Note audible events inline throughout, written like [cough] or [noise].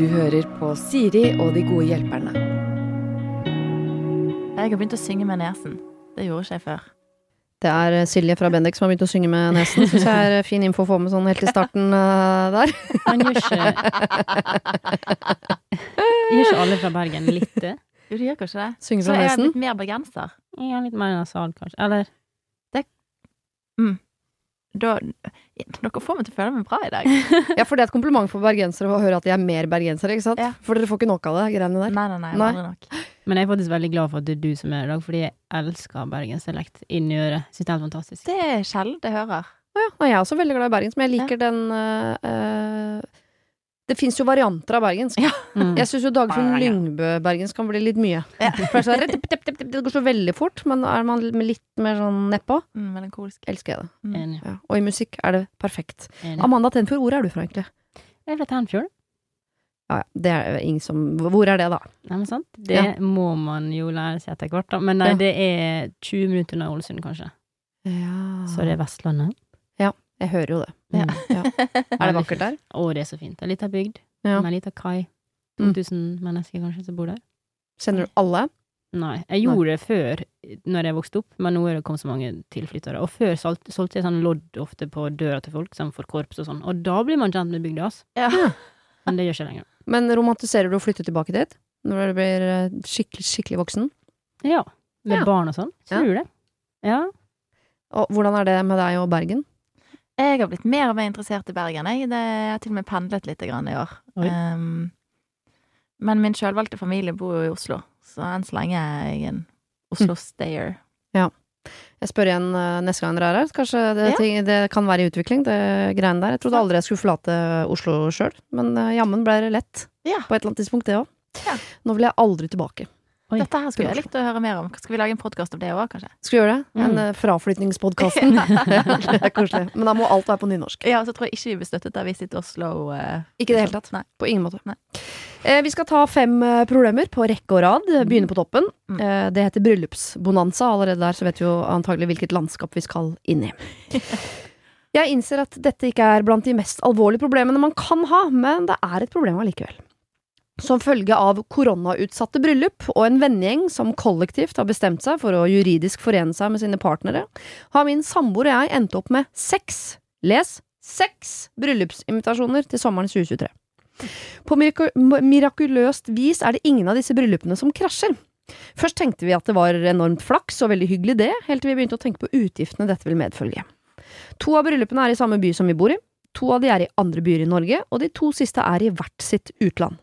Du hører på Siri og de gode hjelperne. Jeg har begynt å synge med nesen. Det gjorde ikke jeg før. Det er eh, Silje fra Bendik som har begynt å synge med nesen. Syns jeg er fin info å få med sånn helt i starten uh, der. [laughs] Han gjør ikke Gjør ikke alle fra Bergen litt det? Jo, de gjør kanskje det. Synger Så nesen? jeg er jeg blitt mer bergenser. Ja, litt mer nasal, kanskje. Eller Da, dere får meg til å føle meg bra i dag. [laughs] Ja, for det er et kompliment for bergensere å høre at de er mer bergensere, ikke sant? Ja. For dere får ikke nok av det greiene der. Nei, nei, nei. Nei. Aldri nok. Men jeg er faktisk veldig glad for at det er du som er i dag, fordi jeg elsker bergensdialekt inni øret. Syns det er helt fantastisk. Det er sjelden jeg hører. Å ja. Og jeg er også veldig glad i bergens men jeg liker den eh, eh, Det fins jo varianter av bergensk. Mm. Jeg syns jo Dagfinn Lyngbø-bergensk kan bli litt mye. Ja. Det, går så veldig fort, men er man litt mer sånn nedpå, Mm, melankolsk. elsker jeg det. Mm. Ja. Og i musikk er det perfekt. Enig. Amanda Tenfjord, hvor er du fra egentlig? Jeg er fra Tenfjord. Ja, ja, det er ingen som Hvor er det, da? Nei, men sant? Det Ja. må man jo lære seg etter hvert, da. Men nei, Ja. det er 20 minutter unna Ålesund, kanskje. Ja Så det er Vestlandet. Jeg hører jo det. Ja. Mm. Ja. [laughs] Er det vakkert der? Å, det er så fint. Det er litt av bygd. Ja. Med en liten kai. Mm. mennesker kanskje som bor der. Kjenner du alle? Nei, jeg gjorde det før, når jeg vokste opp, men nå er det kommet så mange tilflyttere. Og før solgte, solgte jeg sånn lodd ofte på døra til folk, sånn for korps og sånn, og da blir man kjent med bygda, ass. Ja. Men det gjør ikke lenger. Men romantiserer du å flytte tilbake dit? Når du blir eh, skikkelig, skikkelig voksen? Ja. Med Ja. barn og sånn. Ja. Tror du det? Ja. Og hvordan er det med deg og Bergen? Jeg har blitt mer og mer interessert i Bergen. Jeg, det, jeg har til og med pendlet litt grann i år. Um, men min sjølvalgte familie bor jo i Oslo, så enn så lenge er jeg en Oslo-stayer. Jeg spør igjen eh, neste gang dere er her. Kanskje det, Ja. ting, det kan være i utvikling, det greiene der. Jeg trodde aldri jeg skulle forlate Oslo sjøl, men eh, jammen ble det lett. Ja. På et eller annet tidspunkt, det òg. Ja. Nå vil jeg aldri tilbake. Oi. Dette her skulle jeg likt å høre mer om. Skal vi lage en podkast om det òg, kanskje? Skal vi gjøre det? Mm. En uh, fraflytningspodkasten. [laughs] det er koselig. Men da må alt være på nynorsk. Ja, så tror jeg ikke vi blir støttet av Visit Oslo. Uh, Ikke i det hele tatt. Nei. På ingen måte. Eh, vi skal ta fem uh, problemer på rekke og rad. Begynne på toppen. Mm. Eh, det heter bryllupsbonanza. Allerede der så vet vi jo antagelig hvilket landskap vi skal inn i. [laughs] Jeg innser at dette ikke er blant de mest alvorlige problemene man kan ha, men det er et problem allikevel. Som følge av koronautsatte bryllup og en vennegjeng som kollektivt har bestemt seg for å juridisk forene seg med sine partnere, har min samboer og jeg endt opp med seks, les, seks bryllupsinvitasjoner til sommeren 2023. På mirak mirakuløst vis er det ingen av disse bryllupene som krasjer. Først tenkte vi at det var enormt flaks og veldig hyggelig det, helt til vi begynte å tenke på utgiftene dette vil medfølge. To av bryllupene er i samme by som vi bor i, to av de er i andre byer i Norge, og de to siste er i hvert sitt utland.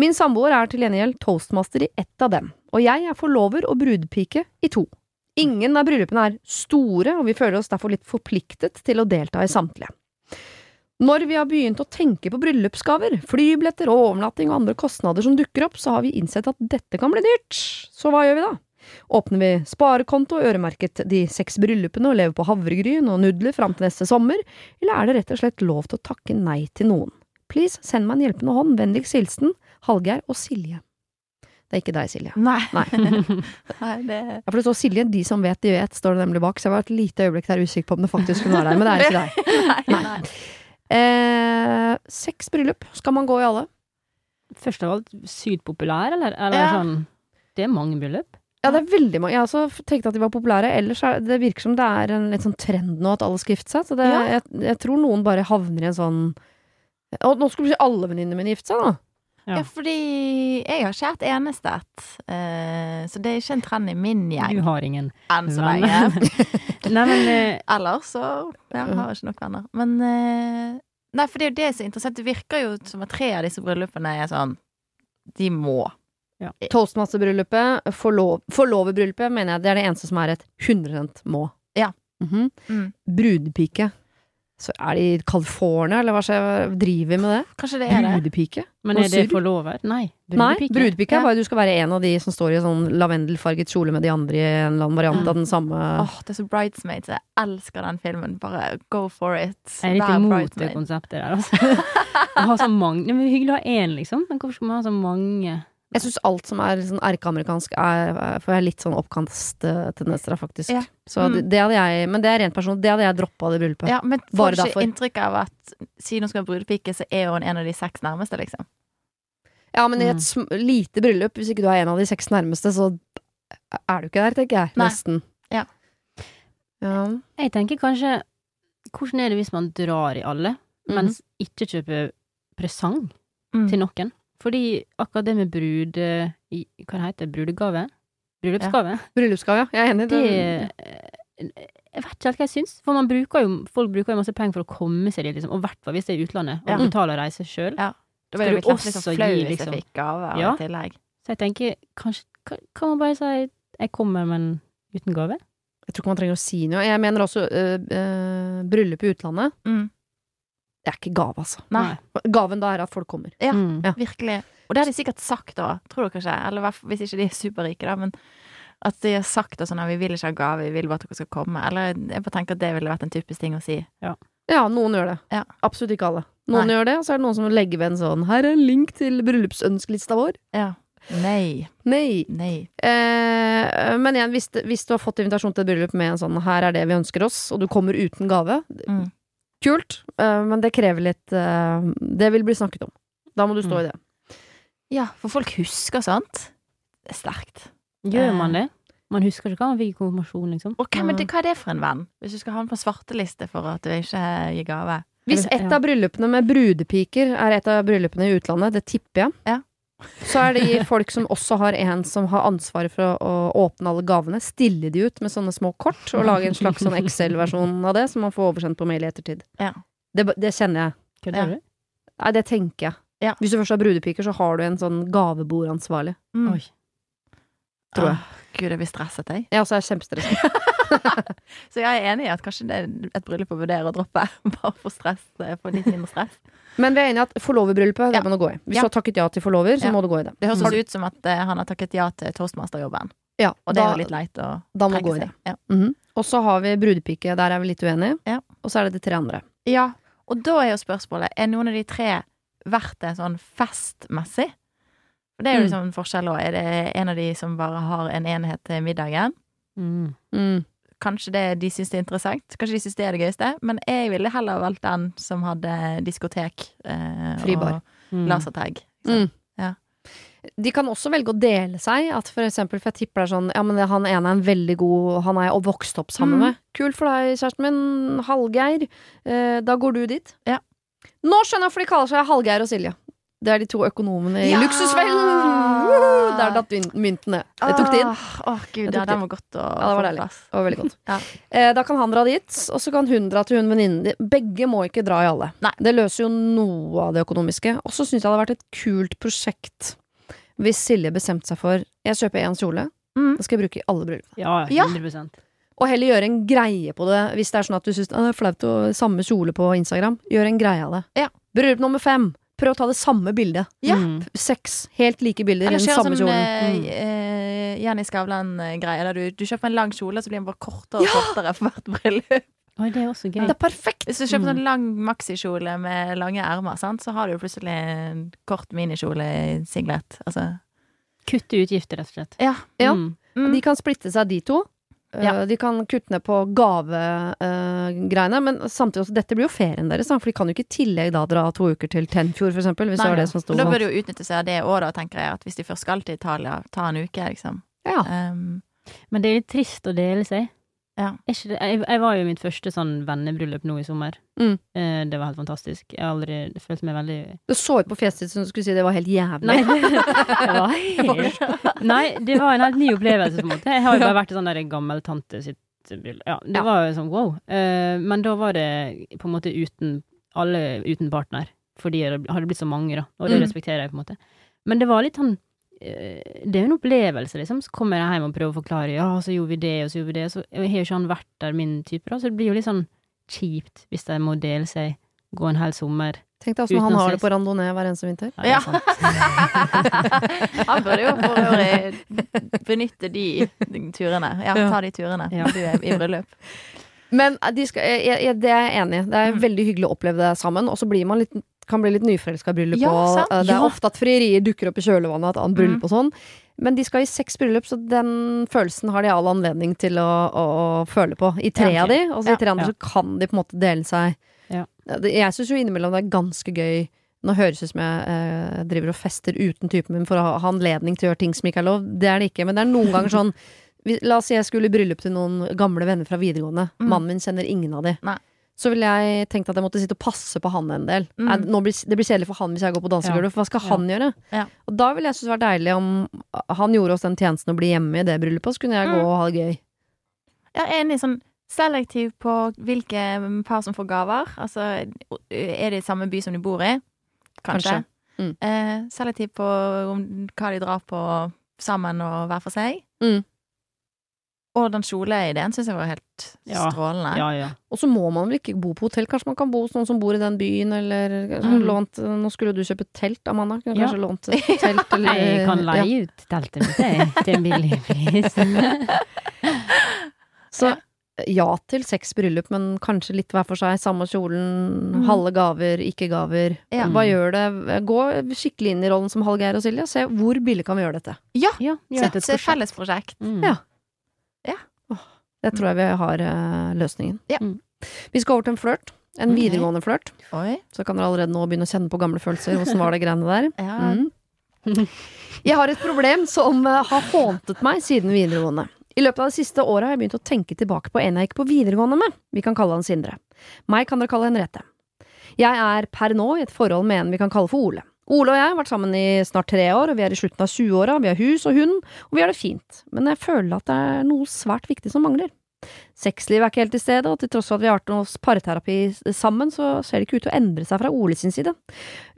Min samboer er til gjengjeld toastmaster i ett av dem, og jeg er forlover og brudepike i to. Ingen av bryllupene er store, og vi føler oss derfor litt forpliktet til å delta i samtlige. Når vi har begynt å tenke på bryllupsgaver, flybilletter og overnatting og andre kostnader som dukker opp, så har vi innsett at dette kan bli dyrt. Så hva gjør vi da? Åpner vi sparekonto øremerket de seks bryllupene og lever på havregryn og nudler fram til neste sommer, eller er det rett og slett lov til å takke nei til noen? Please, send meg en hjelpende hånd. Vennligst hilsen Hallgeir og Silje. Det er ikke deg, Silje. Nei. Nei. [laughs] Nei, det Ja, for det står Silje, de som vet, de vet, står det nemlig bak. Så jeg var et lite øyeblikk der usikker på om det faktisk kunne være deg, men det er ikke deg. [laughs] Nei, nei. Eh, seks bryllup. Skal man gå i alle? Først av alt sykt populær, eller? Eller Ja. sånn Det er mange bryllup. Ja, det er veldig mange. Jeg også tenkte at de var populære. Ellers er det virker som det er en litt sånn trend nå at alle skal gifte seg. Så det, Ja. jeg, jeg tror noen bare havner i en sånn Og nå skulle plutselig alle venninnene mine gifte seg, da. Ja. Ja, fordi jeg har ikke hatt eneste et. eh, så det er ikke en trend i min gjeng. Du har ingen enn så lenge. Nei, men uh... Ellers så ja, har jeg ikke nok venner. Men uh, Nei, for det er jo det som er interessant. Det virker jo som at tre av disse bryllupene er sånn De må. Toastmasterbryllupet, forlov, forloverbryllupet, mener jeg det er det eneste som er et 100 må. Ja. Mhm. Mm. Brudepike. Så er de i California, eller hva skjer, driver vi med det? Kanskje det er det. Brudepike? Men er det forlovet? Nei. Nei. Nei, Brudepike. brudepike Ja. er bare du skal være en av de som står i sånn lavendelfarget kjole med de andre i en eller annen variant av den samme Åh, det er så Bridesmaids. Jeg elsker den filmen. Bare go for it. Jeg er litt Vær imot det konseptet der, altså. [laughs] Å ha så mange Det er hyggelig å ha én, liksom, men hvorfor skal man ha så mange Jeg syns alt som er sånn erkeamerikansk, er, får jeg litt sånn oppkasttendenser av, faktisk. Ja. Så det, Mm. det hadde jeg Men det er rent personlig. det hadde jeg droppa det bryllupet. Ja, men får du ikke inntrykk av at siden hun skal ha brudepike, så er hun en av de seks nærmeste, liksom? Ja, men i et Mm. sm lite bryllup, hvis ikke du er en av de seks nærmeste, så er du ikke der, tenker jeg. Nei. Nesten. Ja. Ja. Jeg tenker kanskje Hvordan er det hvis man drar i alle, Mens Mhm. ikke kjøper presang Mm. til noen? Fordi akkurat det med brud... i- Hva det heter Brudegave? Bryllupsgave? Bryllupsgave, ja. Jeg er enig. Det Jeg vet ikke helt hva jeg syns. For man bruker jo, folk bruker jo masse penger for å komme seg dit, liksom. Og i hvert fall hvis det er i utlandet, og Ja. betaler reise sjøl. Ja. Da blir du også sånn gi, flau hvis jeg liksom? fikk gaver Ja. i tillegg. Så jeg tenker, kanskje kan, kan man bare si 'jeg kommer, men uten gave'? Jeg tror ikke man trenger å si noe. Jeg mener også øh, øh, bryllup i utlandet. Mm. Det er ikke gave, altså. Nei, Gaven da er at folk kommer. Ja. Mm. Ja. virkelig. Og det har de sikkert sagt da, tror dere ikke? Eller hvis ikke de er superrike, da, men at de har sagt sånn at vi vil ikke ha gave, vi vil bare at dere skal komme. Eller jeg bare tenker at det ville vært en typisk ting å si. Ja, noen gjør det. Ja. Absolutt ikke alle. Noen Nei. gjør det, og så er det noen som legger ved en sånn Her er en link til bryllupsønskelista vår. Ja. Nei. Nei. Nei. Eh, men igjen, hvis, hvis du har fått invitasjon til et bryllup med en sånn 'her er det vi ønsker oss', og du kommer uten gave, Mm. Kult, eh, men det krever litt eh, Det vil bli snakket om. Da må du stå Mm. i det. Ja, for folk husker sant. Det er sterkt. Gjør Eh. man det? Man husker ikke hva man fikk i konfirmasjon, liksom. Okay, er det, hva er det for en venn? Hvis du skal ha den på svarteliste for at du ikke gir gave. Hvis et av bryllupene med brudepiker er et av bryllupene i utlandet, det tipper jeg, Ja. Så er det folk som også har en som har ansvaret for å, å åpne alle gavene, stille de ut med sånne små kort, og lage en slags sånn Excel-versjon av det, som man får oversendt på mail i ettertid. Ja. Det, det kjenner jeg. Kødder Ja. du? Nei, det tenker jeg. Ja. Hvis du først har brudepiker, så har du en sånn gavebordansvarlig. Mm. Oi. tror jeg. Ah, Gud, jeg blir stresset, jeg. Jeg så er kjempestressa. [laughs] Så jeg er enig i at kanskje det er et bryllup å vurdere å droppe. [laughs] Bare for stress, eh, for litt mindre stress. Men vi er enige at forloverbryllupet, Ja. det må du gå i. Hvis Ja. du har takket ja til forlover, så Ja. må du gå i det. Det høres ut som at uh, han har takket ja til toastmasterjobben. Ja, Og det er jo litt leit å Da må trekke gå i seg. det. Ja. -hmm. Og så har vi brudepike, der er vi litt uenige. Ja. Og så er det de tre andre. ja. Og da er jo spørsmålet Er noen av de tre verdt det sånn festmessig? For det er jo Mm. liksom en forskjell òg. Er det en av de som bare har en enhet til middagen? Mm. Kanskje det de syns det er interessant. Kanskje de syns det er det gøyeste. Men jeg ville heller valgt den som hadde diskotek eh, Fribar. og Mm. lasertag. Mm. Ja. De kan også velge å dele seg. At for eksempel, for jeg tipper det er sånn Ja, men han ene er en veldig god Han er jeg vokst opp sammen mm. med. Kult for deg, kjæresten min. Hallgeir. Eh, da går du dit. Ja. Nå skjønner jeg hvorfor de kaller seg Hallgeir og Silje. Det er de to økonomene i Ja! Luksusfellen! Der datt vyn- mynten ned. Det tok tid. Åh, åh, gud, Det ja, tok den var godt å Ja, det var få deilig. plass. Det var veldig godt. Ja. eh, da kan han dra dit, og så kan hun dra til hun venninnen din. Begge må ikke dra i alle. Nei. Det løser jo noe av det økonomiske. Og så syns jeg det hadde vært et kult prosjekt hvis Silje bestemte seg for Jeg kjøper én kjole, Mm. det skal jeg bruke i alle bryllup. Ja, Ja. 100% Og heller gjøre en greie på det hvis det er sånn at du syns det er flaut å samme kjole på Instagram. Gjør en greie av det. Ja. Bryllup nummer fem. Prøv å ta det samme bildet. Ja. Mm. Seks helt like bilder i Eller den samme sånn kjolen. som uh, Jenny Skavlan-greia, der du, du kjøper en lang kjole, så blir den bare kortere og kortere for hvert bryllup. Oi, det er også gøy. Det er perfekt! Hvis du kjøper Mm. sånn lang maxikjole med lange ermer, sant, så har du plutselig en kort minikjole i singlet. Altså Kutte utgifter, rett og slett. Ja. Ja. Mm. Mm. De kan splitte seg, de to. Eh, Ja. De kan kutte ned på gavegreiene, men samtidig også, dette blir jo ferien deres, for de kan jo ikke i tillegg da dra to uker til Tenfjord, for eksempel, hvis Nei, det var det som sto da bør de jo utnytte seg av det året, tenker jeg. At hvis de først skal til Italia, ta en uke, liksom. Ja. Um, Men det er litt trist å dele seg. Ja. Jeg, jeg var jo i mitt første sånn vennebryllup nå i sommer. Mm. Eh, det var helt fantastisk. Jeg har aldri jeg følte meg veldig Du så ut på fjeset ditt som du skulle si det var helt jævlig. Nei, [laughs] [laughs] det, var helt Nei, det var en helt ny opplevelse, på en måte. Jeg har jo bare vært i sånn der gammeltante sitt bryllup. Ja, det Ja. var jo sånn wow. Eh, men da var det på en måte uten Alle uten partner. Fordi det hadde blitt så mange, da. Og det Mm. respekterer jeg, på en måte. Men det var litt sånn det er jo en opplevelse, liksom. Så kommer jeg hjem og prøver å forklare. Ja, så gjorde vi det, og så gjorde vi det. Så har jo ikke han vært der, min type, da. Så det blir jo litt sånn kjipt hvis de må dele seg, gå en hel sommer. Tenk deg åssen han har det på randonee hver eneste vinter. Ja. [laughs] Han burde jo for øvrig benytte de turene. Ja, ta de turene Ja. du er i bryllup. Men eh, de skal, jeg, jeg, det er jeg enig i. Det er Mm. veldig hyggelig å oppleve det sammen, og så blir man litt kan bli litt nyforelska bryllup Ja, og eh, Det er Ja. ofte at frierier dukker opp i kjølvannet av et annet bryllup Mm. og sånn. Men de skal i seks bryllup, så den følelsen har de all anledning til å, å, å føle på. I tre Ja, av de, og så i tre andre så kan de på en måte dele seg. Ja. Jeg syns jo innimellom det er ganske gøy Nå høres det ut som jeg eh, driver og fester uten typen min for å ha, ha anledning til å gjøre ting som ikke er lov. Det er det ikke, men det er noen ganger sånn La oss si jeg skulle i bryllup til noen gamle venner fra videregående. Mm. Mannen min kjenner ingen av de. Nei. Så ville jeg tenkt at jeg måtte sitte og passe på han en del. Mm. Jeg, blir, det blir kjedelig for han hvis jeg går på dansegulvet, for hva skal Ja. han gjøre? Ja. Og da ville jeg synes det var deilig om han gjorde oss den tjenesten å bli hjemme i det bryllupet, så kunne jeg gå Mm. og ha det gøy. Jeg er enig sånn selektiv på hvilke par som får gaver. Altså, er det i samme by som de bor i? Kanskje. Kanskje. Mm. Eh, selektiv på hva de drar på sammen og hver for seg. Mm. Og den kjoleideen syns jeg var helt Ja. strålende. Ja, ja. Og så må man vel ikke bo på hotell, kanskje man kan bo hos noen som bor i den byen, eller Mm. lånt Nå skulle du kjøpe telt, Amanda. Kunne Ja. kanskje lånt telt, [laughs] eller Jeg kan ja. leie ut teltet mitt jeg, til en billig pris. [laughs] Så ja til seks bryllup, men kanskje litt hver for seg. Samme kjolen, Mm. halve gaver, ikke gaver. Ja. Hva gjør det? Gå skikkelig inn i rollen som Hallgeir og Silje. Se hvor billig kan vi gjøre dette. Ja! Ja, gjør Sett et prosjekt. fellesprosjekt. Mm. Ja. Det tror jeg vi har eh, løsningen. Ja. Mm. Vi skal over til en flørt. En okay. videregående flørt. Så kan dere allerede nå begynne å kjenne på gamle følelser. Åssen var det greiene der? [laughs] Ja. Mm. Jeg har et problem som eh, har håntet meg siden videregående. I løpet av det siste året har jeg begynt å tenke tilbake på en jeg gikk på videregående med. Vi kan kalle han Sindre. Meg kan dere kalle Henriette. Jeg er per nå i et forhold med en vi kan kalle for Ole. Ole og jeg har vært sammen i snart tre år, og vi er i slutten av 20-åra, vi har hus og hund, og vi har det fint, men jeg føler at det er noe svært viktig som mangler. Sexlivet er ikke helt til stede, og til tross for at vi har hatt noe parterapi sammen, så ser det ikke ut til å endre seg fra Ole sin side.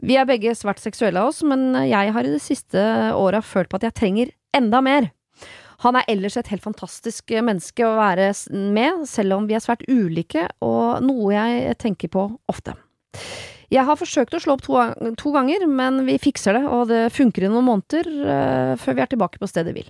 Vi er begge svært seksuelle av oss, men jeg har i det siste året følt på at jeg trenger enda mer. Han er ellers et helt fantastisk menneske å være med, selv om vi er svært ulike, og noe jeg tenker på ofte. Jeg har forsøkt å slå opp to, to ganger, men vi fikser det, og det funker i noen måneder uh, før vi er tilbake på stedet hvil.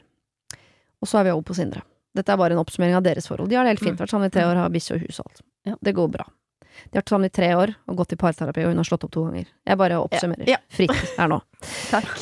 Og så er vi over på Sindre. Dette er bare en oppsummering av deres forhold. De har det helt fint, vært sammen i tre år, har bikkje og hus og alt. Ja. Det går bra. De har vært sammen i tre år og gått i parterapi, og hun har slått opp to ganger. Jeg bare oppsummerer. Ja. Fritt her nå. [laughs] Takk.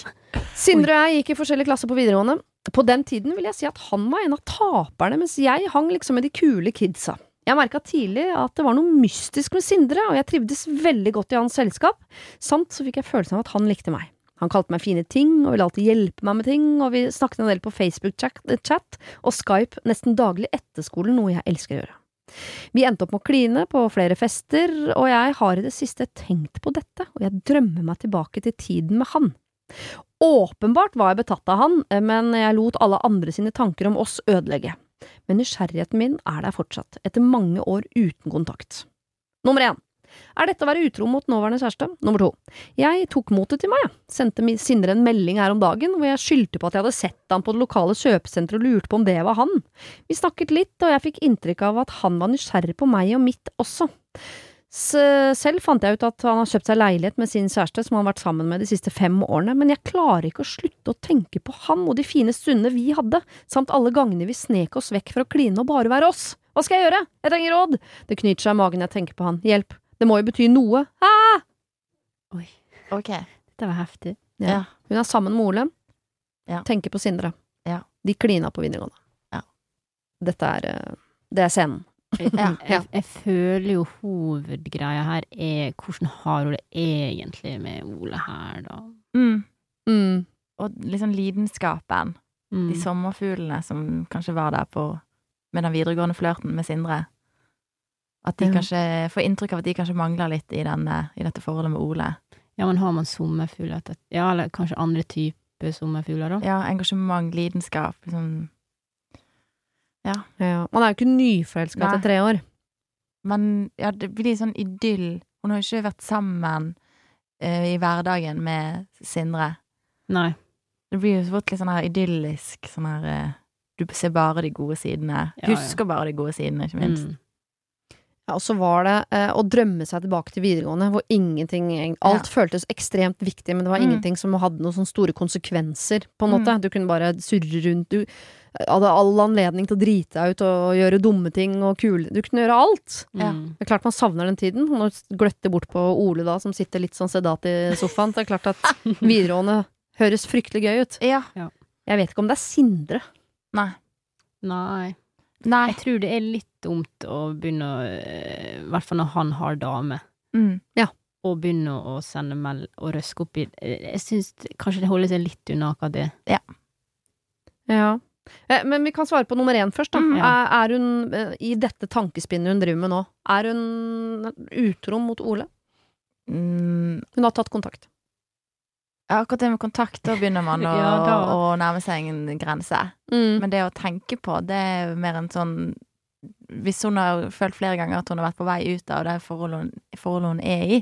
Sindre og jeg gikk i forskjellige klasser på videregående. På den tiden vil jeg si at han var en av taperne, mens jeg hang liksom med de kule kidsa. Jeg merka tidlig at det var noe mystisk med Sindre, og jeg trivdes veldig godt i hans selskap, samt så fikk jeg følelsen av at han likte meg. Han kalte meg fine ting, og ville alltid hjelpe meg med ting, og vi snakket en del på Facebook-chat og Skype nesten daglig etter skolen, noe jeg elsker å gjøre. Vi endte opp med å kline på flere fester, og jeg har i det siste tenkt på dette, og jeg drømmer meg tilbake til tiden med han. Åpenbart var jeg betatt av han, men jeg lot alle andre sine tanker om oss ødelegge. Men nysgjerrigheten min er der fortsatt, etter mange år uten kontakt. Nummer én. Er dette å være utro mot nåværende kjæreste? Nummer to. Jeg tok motet til meg, jeg. Sendte Sindre en melding her om dagen hvor jeg skyldte på at jeg hadde sett han på det lokale kjøpesenteret og lurte på om det var han. Vi snakket litt, og jeg fikk inntrykk av at han var nysgjerrig på meg og mitt også. Selv fant jeg ut at han har kjøpt seg leilighet med sin kjæreste som han har vært sammen med de siste fem årene, men jeg klarer ikke å slutte å tenke på han og de fine stundene vi hadde, samt alle gangene vi snek oss vekk for å kline og bare være oss. Hva skal jeg gjøre? Jeg trenger råd! Det knyter seg i magen jeg tenker på han. Hjelp! Det må jo bety noe. Ah! Oi, Ok. det var heftig. Ja. Hun er sammen med Ole. Ja. Tenker på Sindre. Ja. De klina på videregående. Ja. Dette er eh, Det er scenen. Jeg, Ja. jeg, jeg føler jo hovedgreia her er hvordan har hun det egentlig med Ole her, da? Mm. Mm. Og liksom lidenskapen. Mm. De sommerfuglene som kanskje var der på med den videregående flørten med Sindre. At de kanskje får inntrykk av at de kanskje mangler litt i, denne, i dette forholdet med Ole. Ja, men har man sommerfugler etter Ja, eller kanskje andre typer sommerfugler, da? Ja, engasjement, lidenskap, liksom Ja. Man er jo ikke nyforelska etter tre år. Men ja, det blir sånn idyll. Hun har jo ikke vært sammen uh, i hverdagen med Sindre. Nei. Det blir jo så fort litt sånn her idyllisk, sånn her uh, Du ser bare de gode sidene. Ja, ja. Husker bare de gode sidene, ikke minst. Mm. Ja, og så var det uh, å drømme seg tilbake til videregående, hvor ingenting Alt Alt føltes ekstremt viktig, men det var Mm. ingenting som hadde noen sånne store konsekvenser, på en Mm. Du kunne bare surre rundt. Du hadde all anledning til å drite deg ut og gjøre dumme ting og kule Du kunne gjøre alt. Ja. Mm. Det er klart man savner den tiden. Nå gløtter bort på Ole da, som sitter litt sånn sedat i sofaen. Det er klart at [laughs] videregående høres fryktelig gøy ut. Ja. Jeg vet ikke om det er Sindre. Nei. Nei. Nei. Jeg tror det er litt dumt å begynne å eh, I hvert fall når han har dame. Mm. Og begynne å sende meld og røske opp i eh, Jeg syns kanskje det holder seg litt unna akkurat det. Ja. Eh, Men vi kan svare på nummer én først, da. Mm. Ja. Er, hun, eh, i dette tankespinnet hun driver med nå, er hun utro mot Ole? Mm. Hun har tatt kontakt. Ja, Akkurat det med kontakt, da begynner man [laughs] å, Ja, da- å nærme seg en grense. Men det å tenke på, det er mer en sånn Hvis hun har følt flere ganger at hun har vært på vei ut av det forholdet hun, forholdet hun er i,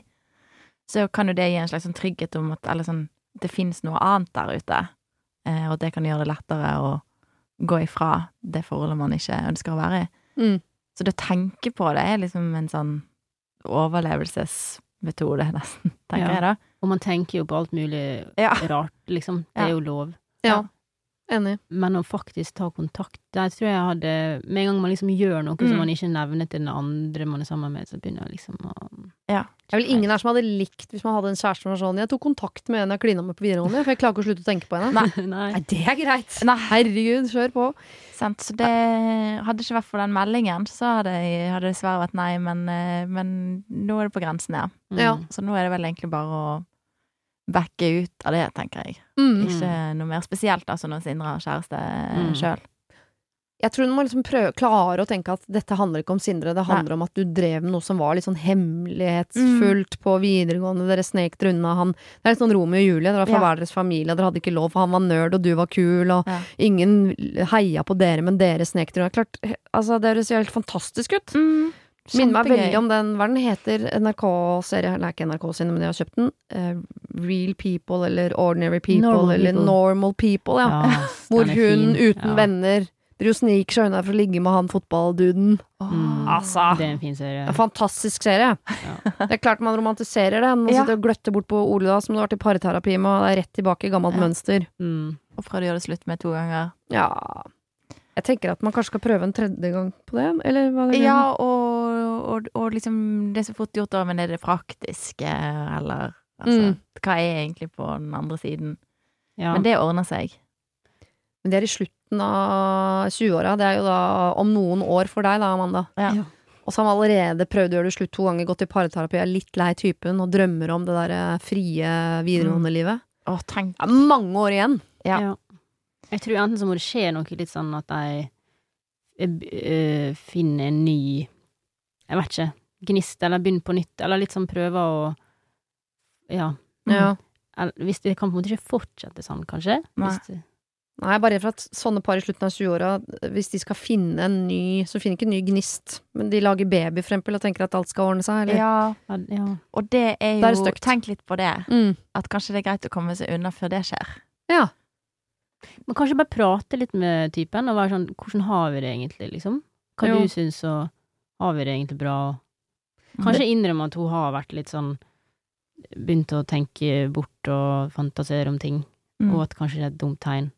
så kan jo det gi en slags sånn trygghet om at eller sånn, det fins noe annet der ute, eh, og det kan gjøre det lettere å gå ifra det forholdet man ikke ønsker å være i. Mm. Så det å tenke på det er liksom en sånn overlevelsesmetode, [laughs] nesten, tenker Ja. jeg da. Og man tenker jo på alt mulig Ja. rart, liksom. Det er jo lov. Ja. Enig. Men å faktisk ta kontakt Der tror jeg hadde Med en gang man liksom gjør noe Mm. som man ikke nevner til den andre man er sammen med, så begynner jeg liksom å Det er vel ingen her som hadde likt hvis man hadde en kjæreste som var sånn Jeg tok kontakt med en jeg klina med på videregående, for jeg klarer ikke å slutte å tenke på henne. Nei. [laughs] Nei. Nei, det er greit. Nei. Herregud, kjør på. Sant, så det hadde ikke vært for den meldingen, så hadde det dessverre vært nei, men, eh, men nå er det på grensen, ja. Mm. Ja. Så nå er det vel egentlig bare å backe ut av det, tenker jeg. Mm. Ikke noe mer spesielt, altså, når Sindre har kjæreste Mm. sjøl. Jeg tror du må liksom prøve, klare å tenke at dette handler ikke om Sindre, det handler om at du drev med noe som var litt sånn hemmelighetsfullt på videregående, dere snek dere unna han. Det er litt sånn Romeo og Julie, dere var fra Ja. hver deres familie, dere hadde ikke lov, for han var nerd og du var kul, og Ja. ingen heia på dere, men dere snek dere unna. Klart, altså det høres jo helt fantastisk ut. Mm. Minner meg veldig om den, hva den heter, NRK-serie, Nei, ikke NRK sine, men jeg har kjøpt den. Uh, Real People, eller Ordinary People, Normal eller People. Normal People, ja. Ja, [laughs] Hvor er hun fin. uten Ja. venner driver og sniker seg unna for å ligge med han fotballduden. Mm. Altså. Det er en fin serie. En fantastisk serie. Ja. [laughs] Det er klart man romantiserer det. Man Ja. sitter og gløtter bort på Ole da, som du har vært i parterapi med, og det er rett tilbake i gammelt Ja. mønster. Mm. Og prøvde å gjøre det slutt med to ganger. Ja Jeg tenker at man kanskje skal prøve en tredje gang på det, eller hva? det Ja, og, og, og liksom Det er så fort gjort, da, men er det praktiske, eller altså, Mm. Hva er egentlig på den andre siden? Ja. Men det ordner seg. Men det er i slutten av 20-åra. Det er jo da om noen år for deg da, Amanda. Ja. Ja. Og så har han allerede prøvd å gjøre det slutt to ganger, gått i parterapi, er litt lei typen og drømmer om det der eh, frie videregående livet. Å, tenk Det er mange år igjen. Ja. Ja. Jeg tror enten så må det skje noe litt sånn at de eh, finner en ny Jeg vet ikke. Gnist, eller begynner på nytt, eller litt sånn prøver å Ja. Ja. Eller, hvis det kan på en måte ikke fortsette sånn, kanskje. Nei. Hvis det, Nei, jeg er bare redd for at sånne par i slutten av 20-åra, hvis de skal finne en ny Så finner ikke en ny gnist, men de lager baby, for eksempel, og tenker at alt skal ordne seg, eller? Ja, ja, ja. og det er Det er jo. Tenk litt på det. Mm. At kanskje det er greit å komme seg unna før det skjer. Ja. Men kanskje bare prate litt med typen, og være sånn Hvordan har vi det egentlig, liksom? Hva Jo. du syns, og har vi det egentlig bra? Kanskje innrømme at hun har vært litt sånn Begynt å tenke bort og fantasere om ting, Mm. og at kanskje det er et dumt tegn.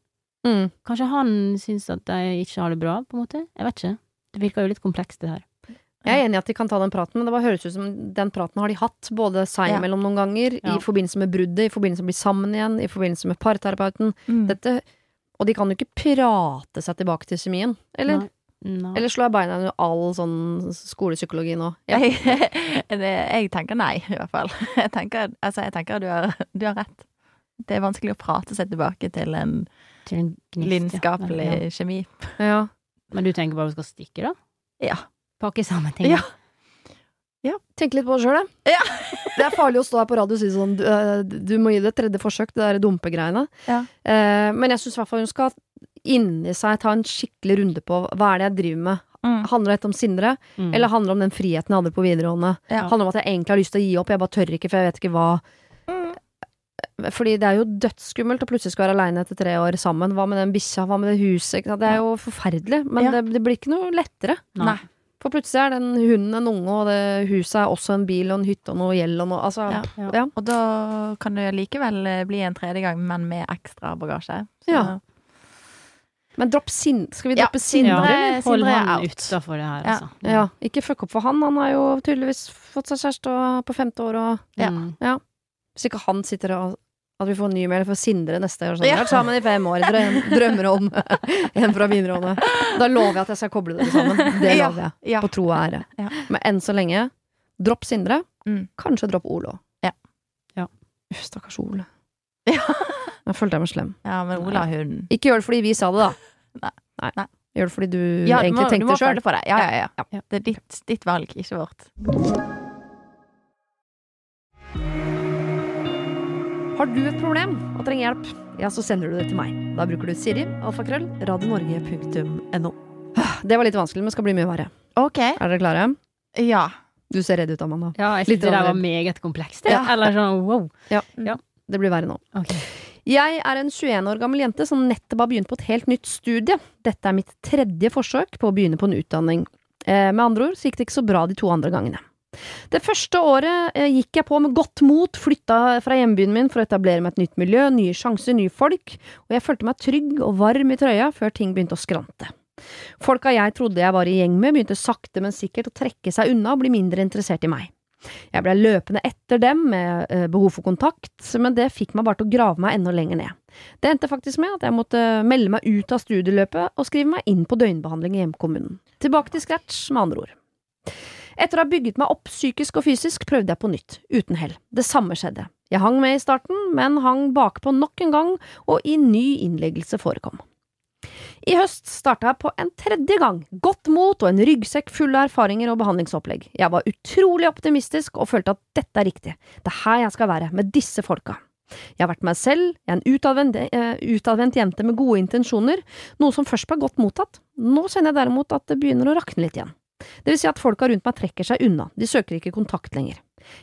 Mm. Kanskje han syns at de ikke har det bra, på en måte? Jeg vet ikke. Det virker jo litt komplekst, det her. Jeg er enig i at de kan ta den praten, men det bare høres ut som den praten har de hatt, både seg Ja. noen ganger, Ja. i forbindelse med bruddet, i forbindelse med å bli sammen igjen, i forbindelse med parterapeuten. Mm. Dette, og de kan jo ikke prate seg tilbake til kjemien, eller? Nei. Nei. Eller slår jeg beina under all sånn skolepsykologi nå? [laughs] Jeg, jeg tenker nei, i hvert fall. [laughs] Jeg tenker, altså, jeg tenker du, har, du har rett. Det er vanskelig å prate seg tilbake til en Til en gnist, ja. lidenskapelig Ja. kjemi. Ja. [laughs] Men du tenker bare du skal stikke, da? Ja. Pakke sammen ting? Ja. Tenk litt på det sjøl, jeg. Ja. det er farlig å stå her på radio og si sånn du, eh, du må gi det et tredje forsøk, det der dumpegreiene. Ja. Eh, men jeg syns i hvert fall hun skal inni seg ta en skikkelig runde på hva er det jeg driver med. Mm. Handler dette om Sindre, Mm. eller handler det om den friheten jeg hadde på videregående? Ja. Handler det om at jeg egentlig har lyst til å gi opp, jeg bare tør ikke, for jeg vet ikke hva. Mm. Fordi det er jo dødsskummelt å plutselig skal være aleine etter tre år sammen. Hva med den bikkja, hva med det huset? Det er jo forferdelig, men Ja. det, det blir ikke noe lettere. Nei. For plutselig er den hunden en unge, og det huset er også en bil og en hytte og noe gjeld og noe Altså, Ja. ja. Ja. Og da kan det likevel eh, bli en tredje gang, men med ekstra bagasje. Så, Ja. Men dropp sin... Skal vi droppe Sindre- Sindre? Ja, hold Sindre han utafor det her, altså. Ja, ikke fuck opp for han. Han har jo tydeligvis fått seg kjæreste og på femte år og Ja. Mm. Hvis ikke han sitter og At vi får en ny mail for Sindre neste år. Sånn. Ja. Vi har vært sammen i fem år. Drøm, [laughs] drømmer om en fra videregående. Da lover jeg at jeg skal koble dere sammen. Det lover jeg. Ja. På tro og ære. Ja. Men enn så lenge, dropp Sindre. Mm. Kanskje dropp Ole òg. Ja. Ja. Uff, stakkars Ole. Ja. Jeg følte jeg meg slem. ja, men Ola hun. Ikke gjør det fordi vi sa det, da. Nei. Nei. Gjør det fordi du Ja, du egentlig må, du må tenkte sjøl. Ja, ja, ja. Ja. Det er ditt, ditt valg, ikke vårt. Har du et problem og trenger hjelp, ja, så sender du det til meg. Da bruker du Siri, alfakrøll, radionorge.no. Det var litt vanskelig, men skal bli mye verre. OK. Er dere klare? Ja. Du ser redd ut, Amanda. Ja, jeg synes det der var meget komplekst. Ja. Eller sånn wow. Det blir verre nå. Ok. Jeg er en 21 år gammel jente som nettopp har begynt på et helt nytt studie. Dette er mitt tredje forsøk på å begynne på en utdanning. Eh, med andre ord så gikk det ikke så bra de to andre gangene. Det første året eh, gikk jeg på med godt mot, flytta fra hjembyen min for å etablere meg et nytt miljø, nye sjanser, nye folk, og jeg følte meg trygg og varm i trøya før ting begynte å skrante. Folka jeg trodde jeg var i gjeng med, begynte sakte, men sikkert å trekke seg unna og bli mindre interessert i meg. Jeg ble løpende etter dem med eh, behov for kontakt, men det fikk meg bare til å grave meg enda lenger ned. Det endte faktisk med at jeg måtte melde meg ut av studieløpet og skrive meg inn på døgnbehandling i hjemkommunen. Tilbake til scratch, med andre ord. Etter å ha bygget meg opp psykisk og fysisk, prøvde jeg på nytt, uten hell. Det samme skjedde. Jeg hang med i starten, men hang bakpå nok en gang, og i ny innleggelse forekom. I høst starta jeg på en tredje gang, godt mot og en ryggsekk full av erfaringer og behandlingsopplegg. Jeg var utrolig optimistisk og følte at dette er riktig, det er her jeg skal være, med disse folka. Jeg har vært meg selv, jeg er en utadvendt, uh, jente med gode intensjoner, noe som først ble godt mottatt. Nå kjenner jeg derimot at det begynner å rakne litt igjen. Det vil si at folka rundt meg trekker seg unna, de søker ikke kontakt lenger.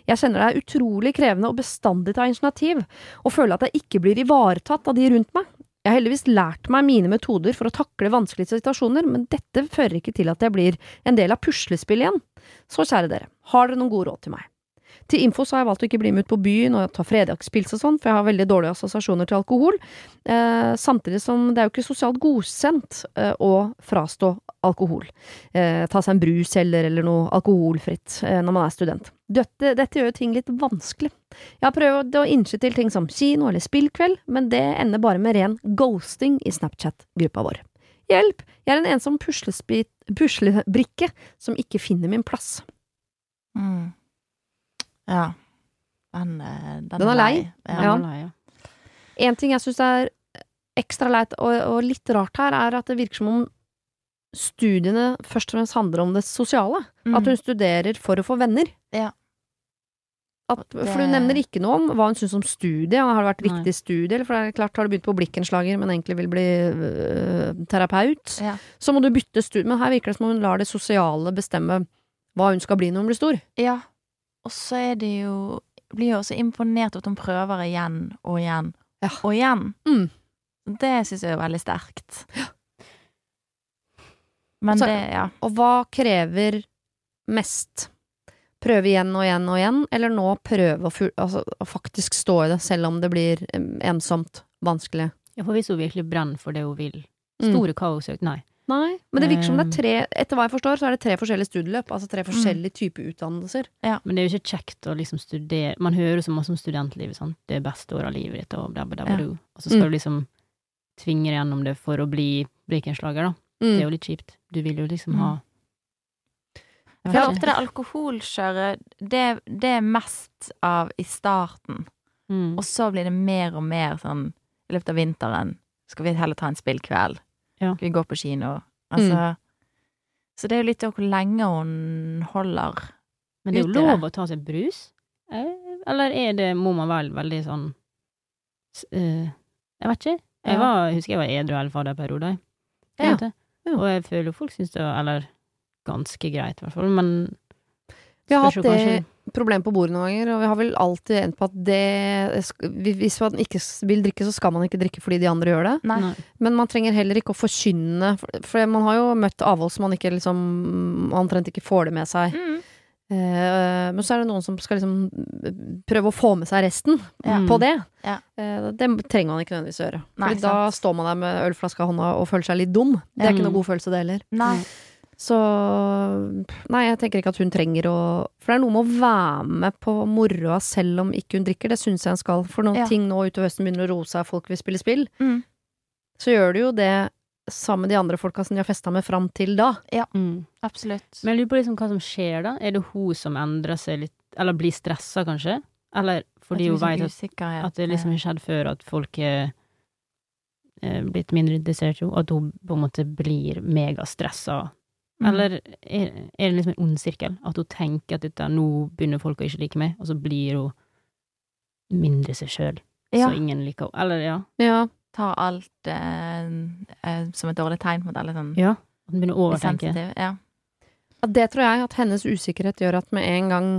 Jeg kjenner det er utrolig krevende å bestandig ta initiativ, og føler at jeg ikke blir ivaretatt av de rundt meg. Jeg har heldigvis lært meg mine metoder for å takle vanskelige situasjoner, men dette fører ikke til at jeg blir en del av puslespillet igjen. Så kjære dere, har dere noen gode råd til meg? Til info så har jeg valgt å ikke bli med ut på byen og ta fredagspils og sånn, for jeg har veldig dårlige assosiasjoner til alkohol, eh, samtidig som det er jo ikke sosialt godsendt eh, å frastå alkohol. Eh, ta seg en brus eller, eller noe alkoholfritt eh, når man er student. Dette, dette gjør ting litt vanskelig. Jeg har prøvd å innse til ting som kino eller spillkveld, men det ender bare med ren ghosting i Snapchat-gruppa vår. Hjelp! Jeg er en ensom puslebrikke som ikke finner min plass. Mm. Ja. Den, eh, den, Den er lei. lei. Ja. Én ja. En ting jeg syns er ekstra leit og, og litt rart her, er at det virker som om studiene først og fremst handler om det sosiale. Mm. At hun studerer for å få venner. Ja. At, For hun nevner ikke noe om hva hun syns om studiet. Har det vært Nei. studie? Eller for det er klart, har du begynt på Blikkenslager, men egentlig vil bli øh, terapeut, Ja. så må du bytte studie. Men her virker det som om hun lar det sosiale bestemme hva hun skal bli når hun blir stor. ja. Og så er det jo Blir jo også imponert at hun prøver igjen og igjen Ja. og igjen. Mm. Det syns jeg er veldig sterkt. Men Så- det, ja. Og hva krever mest? Prøve igjen og igjen og igjen, eller nå prøve å, altså, å faktisk stå i det, selv om det blir ensomt, vanskelig? Ja, for hvis hun virkelig brenner for det hun vil. Mm. Store kaosøkt, nei. Nei, men det virker som det er tre Etter hva jeg forstår, så er det tre forskjellige studieløp. Altså tre forskjellige typer utdannelser. Men det er jo ikke kjekt å liksom studere Man hører så masse om studentlivet, sant. Det er beste året av livet ditt, og bla, bla, bla, Ja. Og så skal Mm. du liksom tvinge deg gjennom det for å bli Blikkenslager, da. Det er jo litt kjipt. Du vil jo liksom ha Jeg For vet ofte det alkoholkjøret, det, det er mest av i starten. Mm. Og så blir det mer og mer sånn i løpet av vinteren. Skal vi heller ta en spillkveld? Ja. Skal vi gå på kino? Altså Så det er jo litt av hvor lenge hun holder Men det er jo det. lov å ta seg brus? Eh, Eller er det, må man være veldig sånn eh, Jeg vet ikke. Jeg Ja. var, husker jeg var edru fader Ja. Og jeg føler folk syns det var Eller ganske greit, i hvert fall, men Vi har hatt det kanskje- problem på bordet noen ganger, og vi har vel alltid endt på at det Hvis man ikke vil drikke, så skal man ikke drikke fordi de andre gjør det. Nei. Men man trenger heller ikke å forkynne, for, for man har jo møtt avhold som man ikke liksom omtrent ikke får det med seg. Mm. Eh, men så er det noen som skal liksom prøve å få med seg resten Ja. på det. Ja. Eh, det trenger man ikke nødvendigvis å gjøre. Nei, da sant. står man der med ølflaska i hånda og føler seg litt dum. Det er mm. ikke noe god følelse, det heller. Nei. Så Nei, jeg tenker ikke at hun trenger å For det er noe med å være med på moroa selv om ikke hun drikker. Det syns jeg hun skal. For når Ja. ting nå utover høsten begynner å roe seg, folk vil spille spill, Mm. så gjør du jo det sammen med de andre folka som de har festa med fram til da. Mm. Absolutt. Men jeg lurer på liksom hva som skjer da. Er det hun som endrer seg litt, eller blir stressa kanskje? Eller fordi hun veit at, at det liksom har skjedd før, at folk er eh, blitt mindre interessert i henne, at hun på en måte blir megastressa? Mm. Eller er, er det liksom en ond sirkel? At hun tenker at dette, nå begynner folk å ikke like meg, og så blir hun mindre seg sjøl, Ja. så ingen liker henne. Eller ja. Ja. Tar alt eh, eh, som et dårlig tegn på det. Eller sånn ja. At hun begynner å overtenke. Ja. Ja, det tror jeg at hennes usikkerhet gjør at med en gang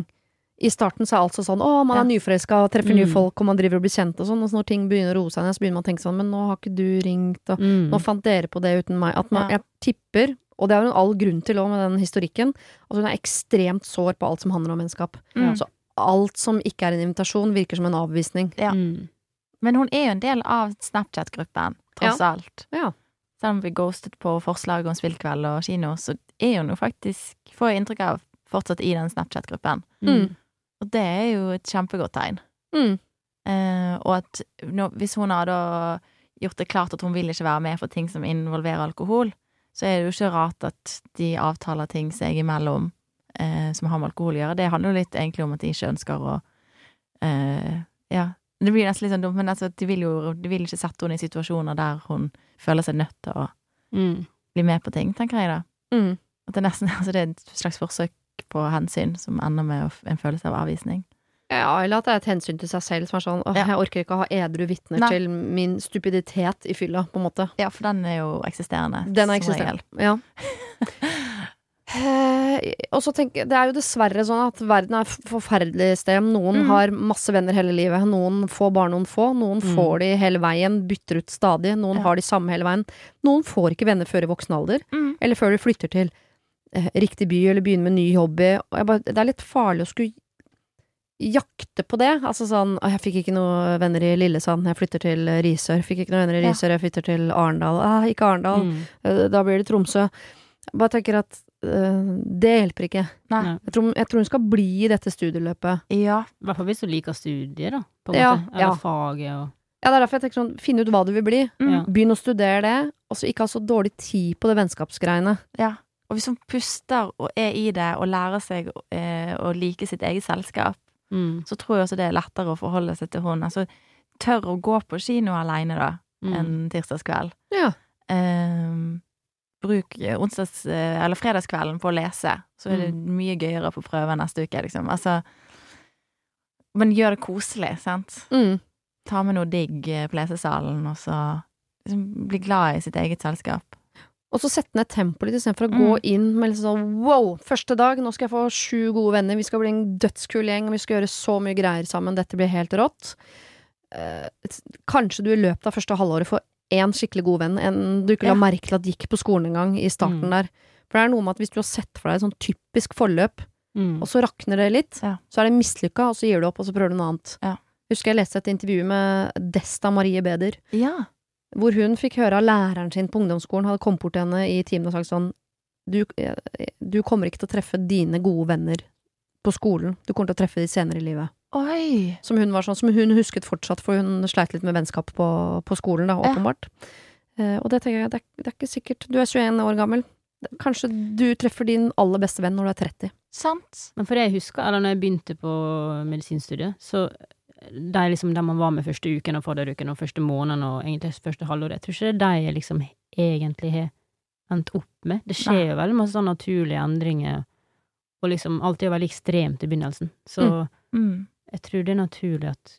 I starten så er alt så sånn å, man er nyforelska og treffer nye Mm. folk og man driver og blir kjent og sånn, og så når ting begynner å roe seg ned, så begynner man å tenke sånn men nå har ikke du ringt, og Mm. nå fant dere på det uten meg. At man, Ja. jeg tipper, og det har hun all grunn til òg med den historikken, at hun er ekstremt sår på alt som handler om vennskap. Mm. Så alt som ikke er en invitasjon, virker som en avvisning. Ja. Mm. Men hun er jo en del av Snapchat-gruppen, tross alt. Ja. Selv om vi ghostet på forslaget om spillkveld og kino, så er hun jo faktisk, får jeg inntrykk av, fortsatt i den Snapchat-gruppen. Mm. Og det er jo et kjempegodt tegn. Mm. Eh, og at nå, hvis hun har da gjort det klart at hun vil ikke være med for ting som involverer alkohol, så er det jo ikke rart at de avtaler ting seg imellom eh, som har med alkohol å gjøre. Det handler jo litt egentlig om at de ikke ønsker å eh, Ja. Det blir nesten litt sånn dumt, men altså, de vil jo de vil ikke sette henne i situasjoner der hun føler seg nødt til å Mm. bli med på ting, tenker jeg da. Mm. At det nesten [laughs] altså det er et slags forsøk på hensyn som ender med en følelse av avvisning. Ja, eller at det er et hensyn til seg selv som er sånn Ja. jeg orker ikke å ha edru vitner Nei. til min stupiditet i fylla, på en måte. Ja, for den er jo eksisterende. Den er eksisterende. Ja. Eh, og så jeg, Det er jo dessverre sånn at verden er et forferdelig sted. Noen Mm. har masse venner hele livet. Noen får bare noen få. Noen Mm. får de hele veien, bytter ut stadig. Noen Ja. har de samme hele veien. Noen får ikke venner før i voksen alder. Mm. Eller før de flytter til eh, riktig by eller begynner med ny hobby. Bare, det er litt farlig å skulle jakte på det. Altså sånn «Å, Jeg fikk ikke noen venner i Lillesand, jeg flytter til Risør. Fikk ikke noen venner i Risør, jeg flytter til Arendal. Ah, ikke Arendal. Mm. Eh, Da blir det Tromsø. Bare tenker at uh, det hjelper ikke. Nei. Nei. Jeg tror, jeg tror hun skal bli i dette studieløpet. Ja. I hvert fall hvis du liker studier, da. På en Ja, måte. Eller ja. faget og Ja, det er derfor jeg tenker sånn, Finn ut hva du vil bli. Mm. Begynn å studere det, og så ikke ha så dårlig tid på det vennskapsgreiene. ja. Og hvis hun puster og er i det og lærer seg eh, å like sitt eget selskap, mm. så tror jeg også det er lettere å forholde seg til hun. Altså, tør å gå på kino aleine, da, Mm. en tirsdagskveld. Ja. Um, bruk onsdags- eh, eller fredagskvelden på å lese, så er det Mm. mye gøyere på prøve neste uke, liksom. Altså Men gjør det koselig, sant? Mm. Ta med noe digg eh, på lesesalen, og så liksom, bli glad i sitt eget selskap. Og så sette ned tempoet litt, istedenfor å Mm. gå inn med litt sånn wow, første dag, nå skal jeg få sju gode venner, vi skal bli en dødskul gjeng, og vi skal gjøre så mye greier sammen, dette blir helt rått. Eh, kanskje du i løpet av første halvåret får én skikkelig god venn, en du ikke la Ja. merke til at gikk på skolen en gang, i starten Mm. der. For det er noe med at hvis du har sett for deg et sånn typisk forløp, Mm. og så rakner det litt, Ja. så er det mislykka, og så gir du opp, og så prøver du noe annet. Ja. Husker jeg leste et intervju med Desta Marie Beder, Ja. Hvor hun fikk høre av læreren sin på ungdomsskolen, hadde kommet bort til henne i timen og sagt sånn du, eh, du kommer ikke til å treffe dine gode venner på skolen, du kommer til å treffe de senere i livet. Oi! Som hun var sånn, som hun husket fortsatt, for hun sleit litt med vennskap på, på skolen, da, Ja. åpenbart. Eh, og det tenker jeg, det er, det er ikke sikkert. Du er 21 år gammel. Kanskje du treffer din aller beste venn når du er 30. Sant. Men for jeg husker, eller når jeg begynte på medisinstudiet, så de liksom der man var med første uken og fadderuken og første måneden og egentlig første halvåret, jeg tror ikke det er de jeg liksom egentlig har endt opp med. Det skjer Nei. jo veldig masse sånne naturlige endringer, og liksom alt er jo veldig ekstremt i begynnelsen. Så Mm. jeg tror det er naturlig at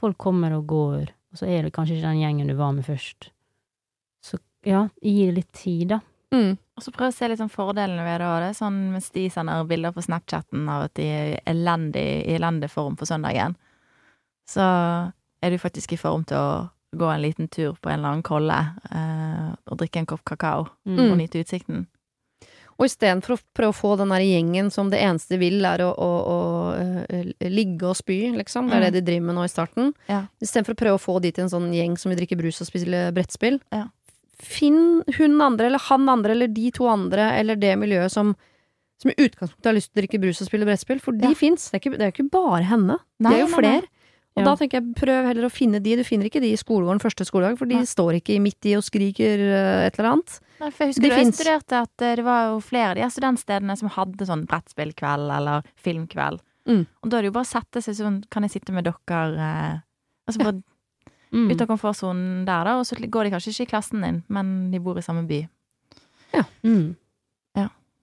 folk kommer og går, og så er det kanskje ikke den gjengen du var med først. Så ja, gi det litt tid, da. Mm. Og så prøv å se litt sånn fordelene ved det òg. Sånn mens de sender bilder på Snapchatten av at de er elendig, i elendig form på søndagen, så er du faktisk i form til å gå en liten tur på en eller annen kolle eh, og drikke en kopp kakao Mm. og nyte utsikten. Og istedenfor å prøve å få den der gjengen som det eneste vil, er å, å, å eh, ligge og spy, liksom. Det er det de driver med nå i starten. Ja. Istedenfor å prøve å få de til en sånn gjeng som vil drikke brus og spille brettspill. Ja. Finn hun andre, eller han andre, eller de to andre, eller det miljøet som som i utgangspunktet har lyst til å drikke brus og spille brettspill, for de Ja. fins. Det det er ikke bare henne. Nei, det er jo nei, nei. Og Ja. da tenker jeg, prøv heller å finne de. Du finner ikke de i skolegården første skoledag, for de Nei. står ikke midt i og skriker eh, et eller annet. Nei, for jeg husker Det du finnes. studerte at eh, det var jo flere av de studentstedene som hadde sånn brettspillkveld eller filmkveld. Mm. Og da er det jo bare å sette seg sånn Kan jeg sitte med dere eh, Altså bare Mm. ut av komfortsonen der, da, og så går de kanskje ikke i klassen din, men de bor i samme by. Ja. Mm.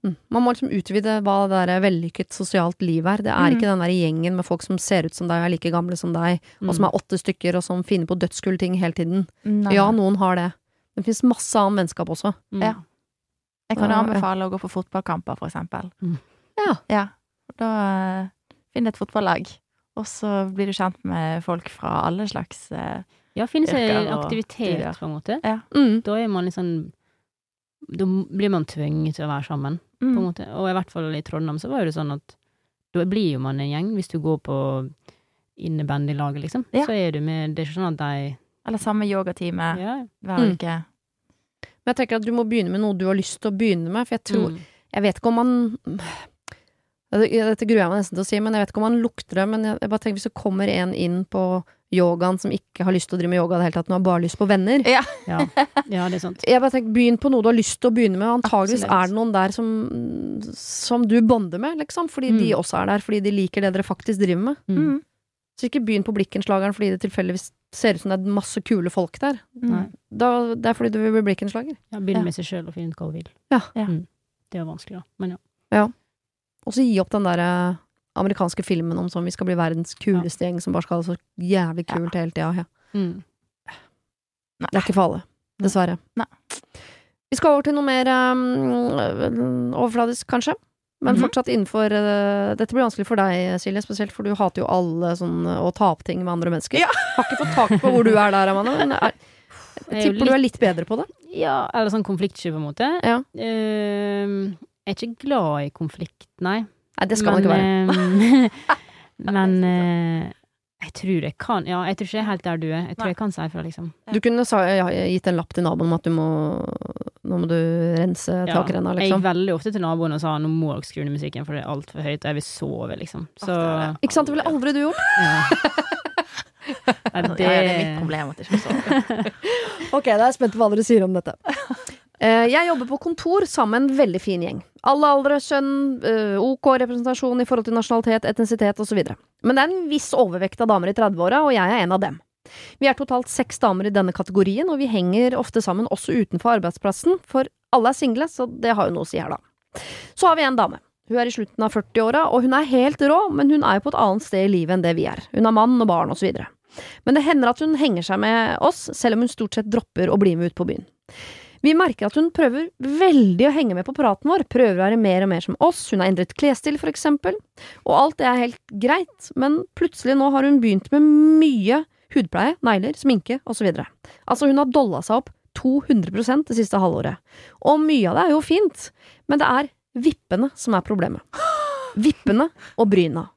Man må liksom utvide hva det der vellykket sosialt liv er. Det er Mm. ikke den der gjengen med folk som ser ut som deg og er like gamle som deg, og som er åtte stykker og som finner på dødskulle ting hele tiden. Nei. Ja, noen har det. Det fins masse annen vennskap også. Mm. Ja. Jeg kan Ja, ja. anbefale å gå på fotballkamper, for eksempel. Mm. Ja. Ja. Da finner finn et fotballag, og så blir du kjent med folk fra alle slags uh, Ja, finnes det Yrker aktivitet, på en måte. Mm. Da er man liksom Da blir man tvunget til å være sammen, på en mm. måte. Og i hvert fall i Trondheim så var jo det sånn at da blir jo man en gjeng. Hvis du går på innebandylaget, liksom, Ja. så er du med Det er ikke sånn at de Eller samme yogatime ja. hver Mm. Men jeg tenker at du må begynne med noe du har lyst til å begynne med, for jeg tror Mm. Jeg vet ikke om man Dette dette gruer jeg meg nesten til å si, men jeg vet ikke om man lukter det. Men jeg, jeg bare tenker hvis det kommer en inn på yogaen som ikke har lyst til å drive med yoga i det hele tatt, men har bare lyst på venner. Ja. ja, [laughs] det er sant. Jeg bare tenker, Begynn på noe du har lyst til å begynne med. Antageligvis Absolutt. er det noen der som, som du bonder med, liksom. Fordi de Mm. også er der, fordi de liker det dere faktisk driver med. Mm. Mm. Så ikke begynn på Blikkenslageren fordi det tilfeldigvis ser ut som det er masse kule folk der. Mm. Da, det er fordi du vil bli Blikkenslager. Ja, Begynne Ja. med seg sjøl og finne ut hva du vil. Ja. Ja. Mm. Det er jo vanskelig, da. Men ja. Og så gi opp den der eh, amerikanske filmen om sånn vi skal bli verdens kuleste gjeng som bare skal ha det så jævlig kult hele tida. Ja. Mm. Det er ikke for alle. Dessverre. Nei. Vi skal over til noe mer um, overfladisk, kanskje. Men Mhm. fortsatt innenfor uh, Dette blir vanskelig for deg, Silje, spesielt, for du hater jo alle sånn uh, å ta opp ting med andre mennesker. Ja. Har ikke fått tak på hvor du er der, Amanda. Men er, Jeg tipper litt, du er litt bedre på det. Ja, eller sånn konfliktsky, på en måte. Ja. Uh, jeg er ikke glad i konflikt, nei. Nei, det skal man ikke være. men [laughs] eh, jeg tror jeg kan Ja, jeg tror ikke jeg er helt der du er. Jeg tror Nei. jeg kan si ifra, liksom. Du kunne sa, ja, gitt en lapp til naboen om at du må Nå må du rense Ja, takrenna, Jeg liksom. gikk veldig ofte til naboen og sa nå må dere skru ned musikken, for det er altfor høyt, og jeg vil sove, liksom. Så det. Ikke sant, det ville aldri du gjort. ja. [laughs] Nei, Det... Ja, det er mitt problem at jeg ikke forstår. [laughs] Ok, da er jeg spent på hva dere sier om dette. Eh, Jeg jobber på kontor sammen med en veldig fin gjeng. Alle aldre, kjønn, eh, OK representasjon i forhold til nasjonalitet, etnisitet osv. Men det er en viss overvekt av damer i 30-åra, og jeg er en av dem. Vi er totalt seks damer i denne kategorien, og vi henger ofte sammen også utenfor arbeidsplassen, for alle er single, så det har jo noe å si her, da. Så har vi en dame. Hun er i slutten av 40-åra, og hun er helt rå, men hun er jo på et annet sted i livet enn det vi er. Hun har mann og barn osv. Men det hender at hun henger seg med oss, selv om hun stort sett dropper å bli med ut på byen. Vi merker at hun prøver veldig å henge med på praten vår, prøver å være mer og mer som oss, hun har endret klesstil for eksempel, og alt det er helt greit, men plutselig nå har hun begynt med mye hudpleie, negler, sminke osv. Altså, hun har dolla seg opp 200% det siste halvåret. Og mye av det er jo fint, men det er vippene som er problemet. Vippene og bryna.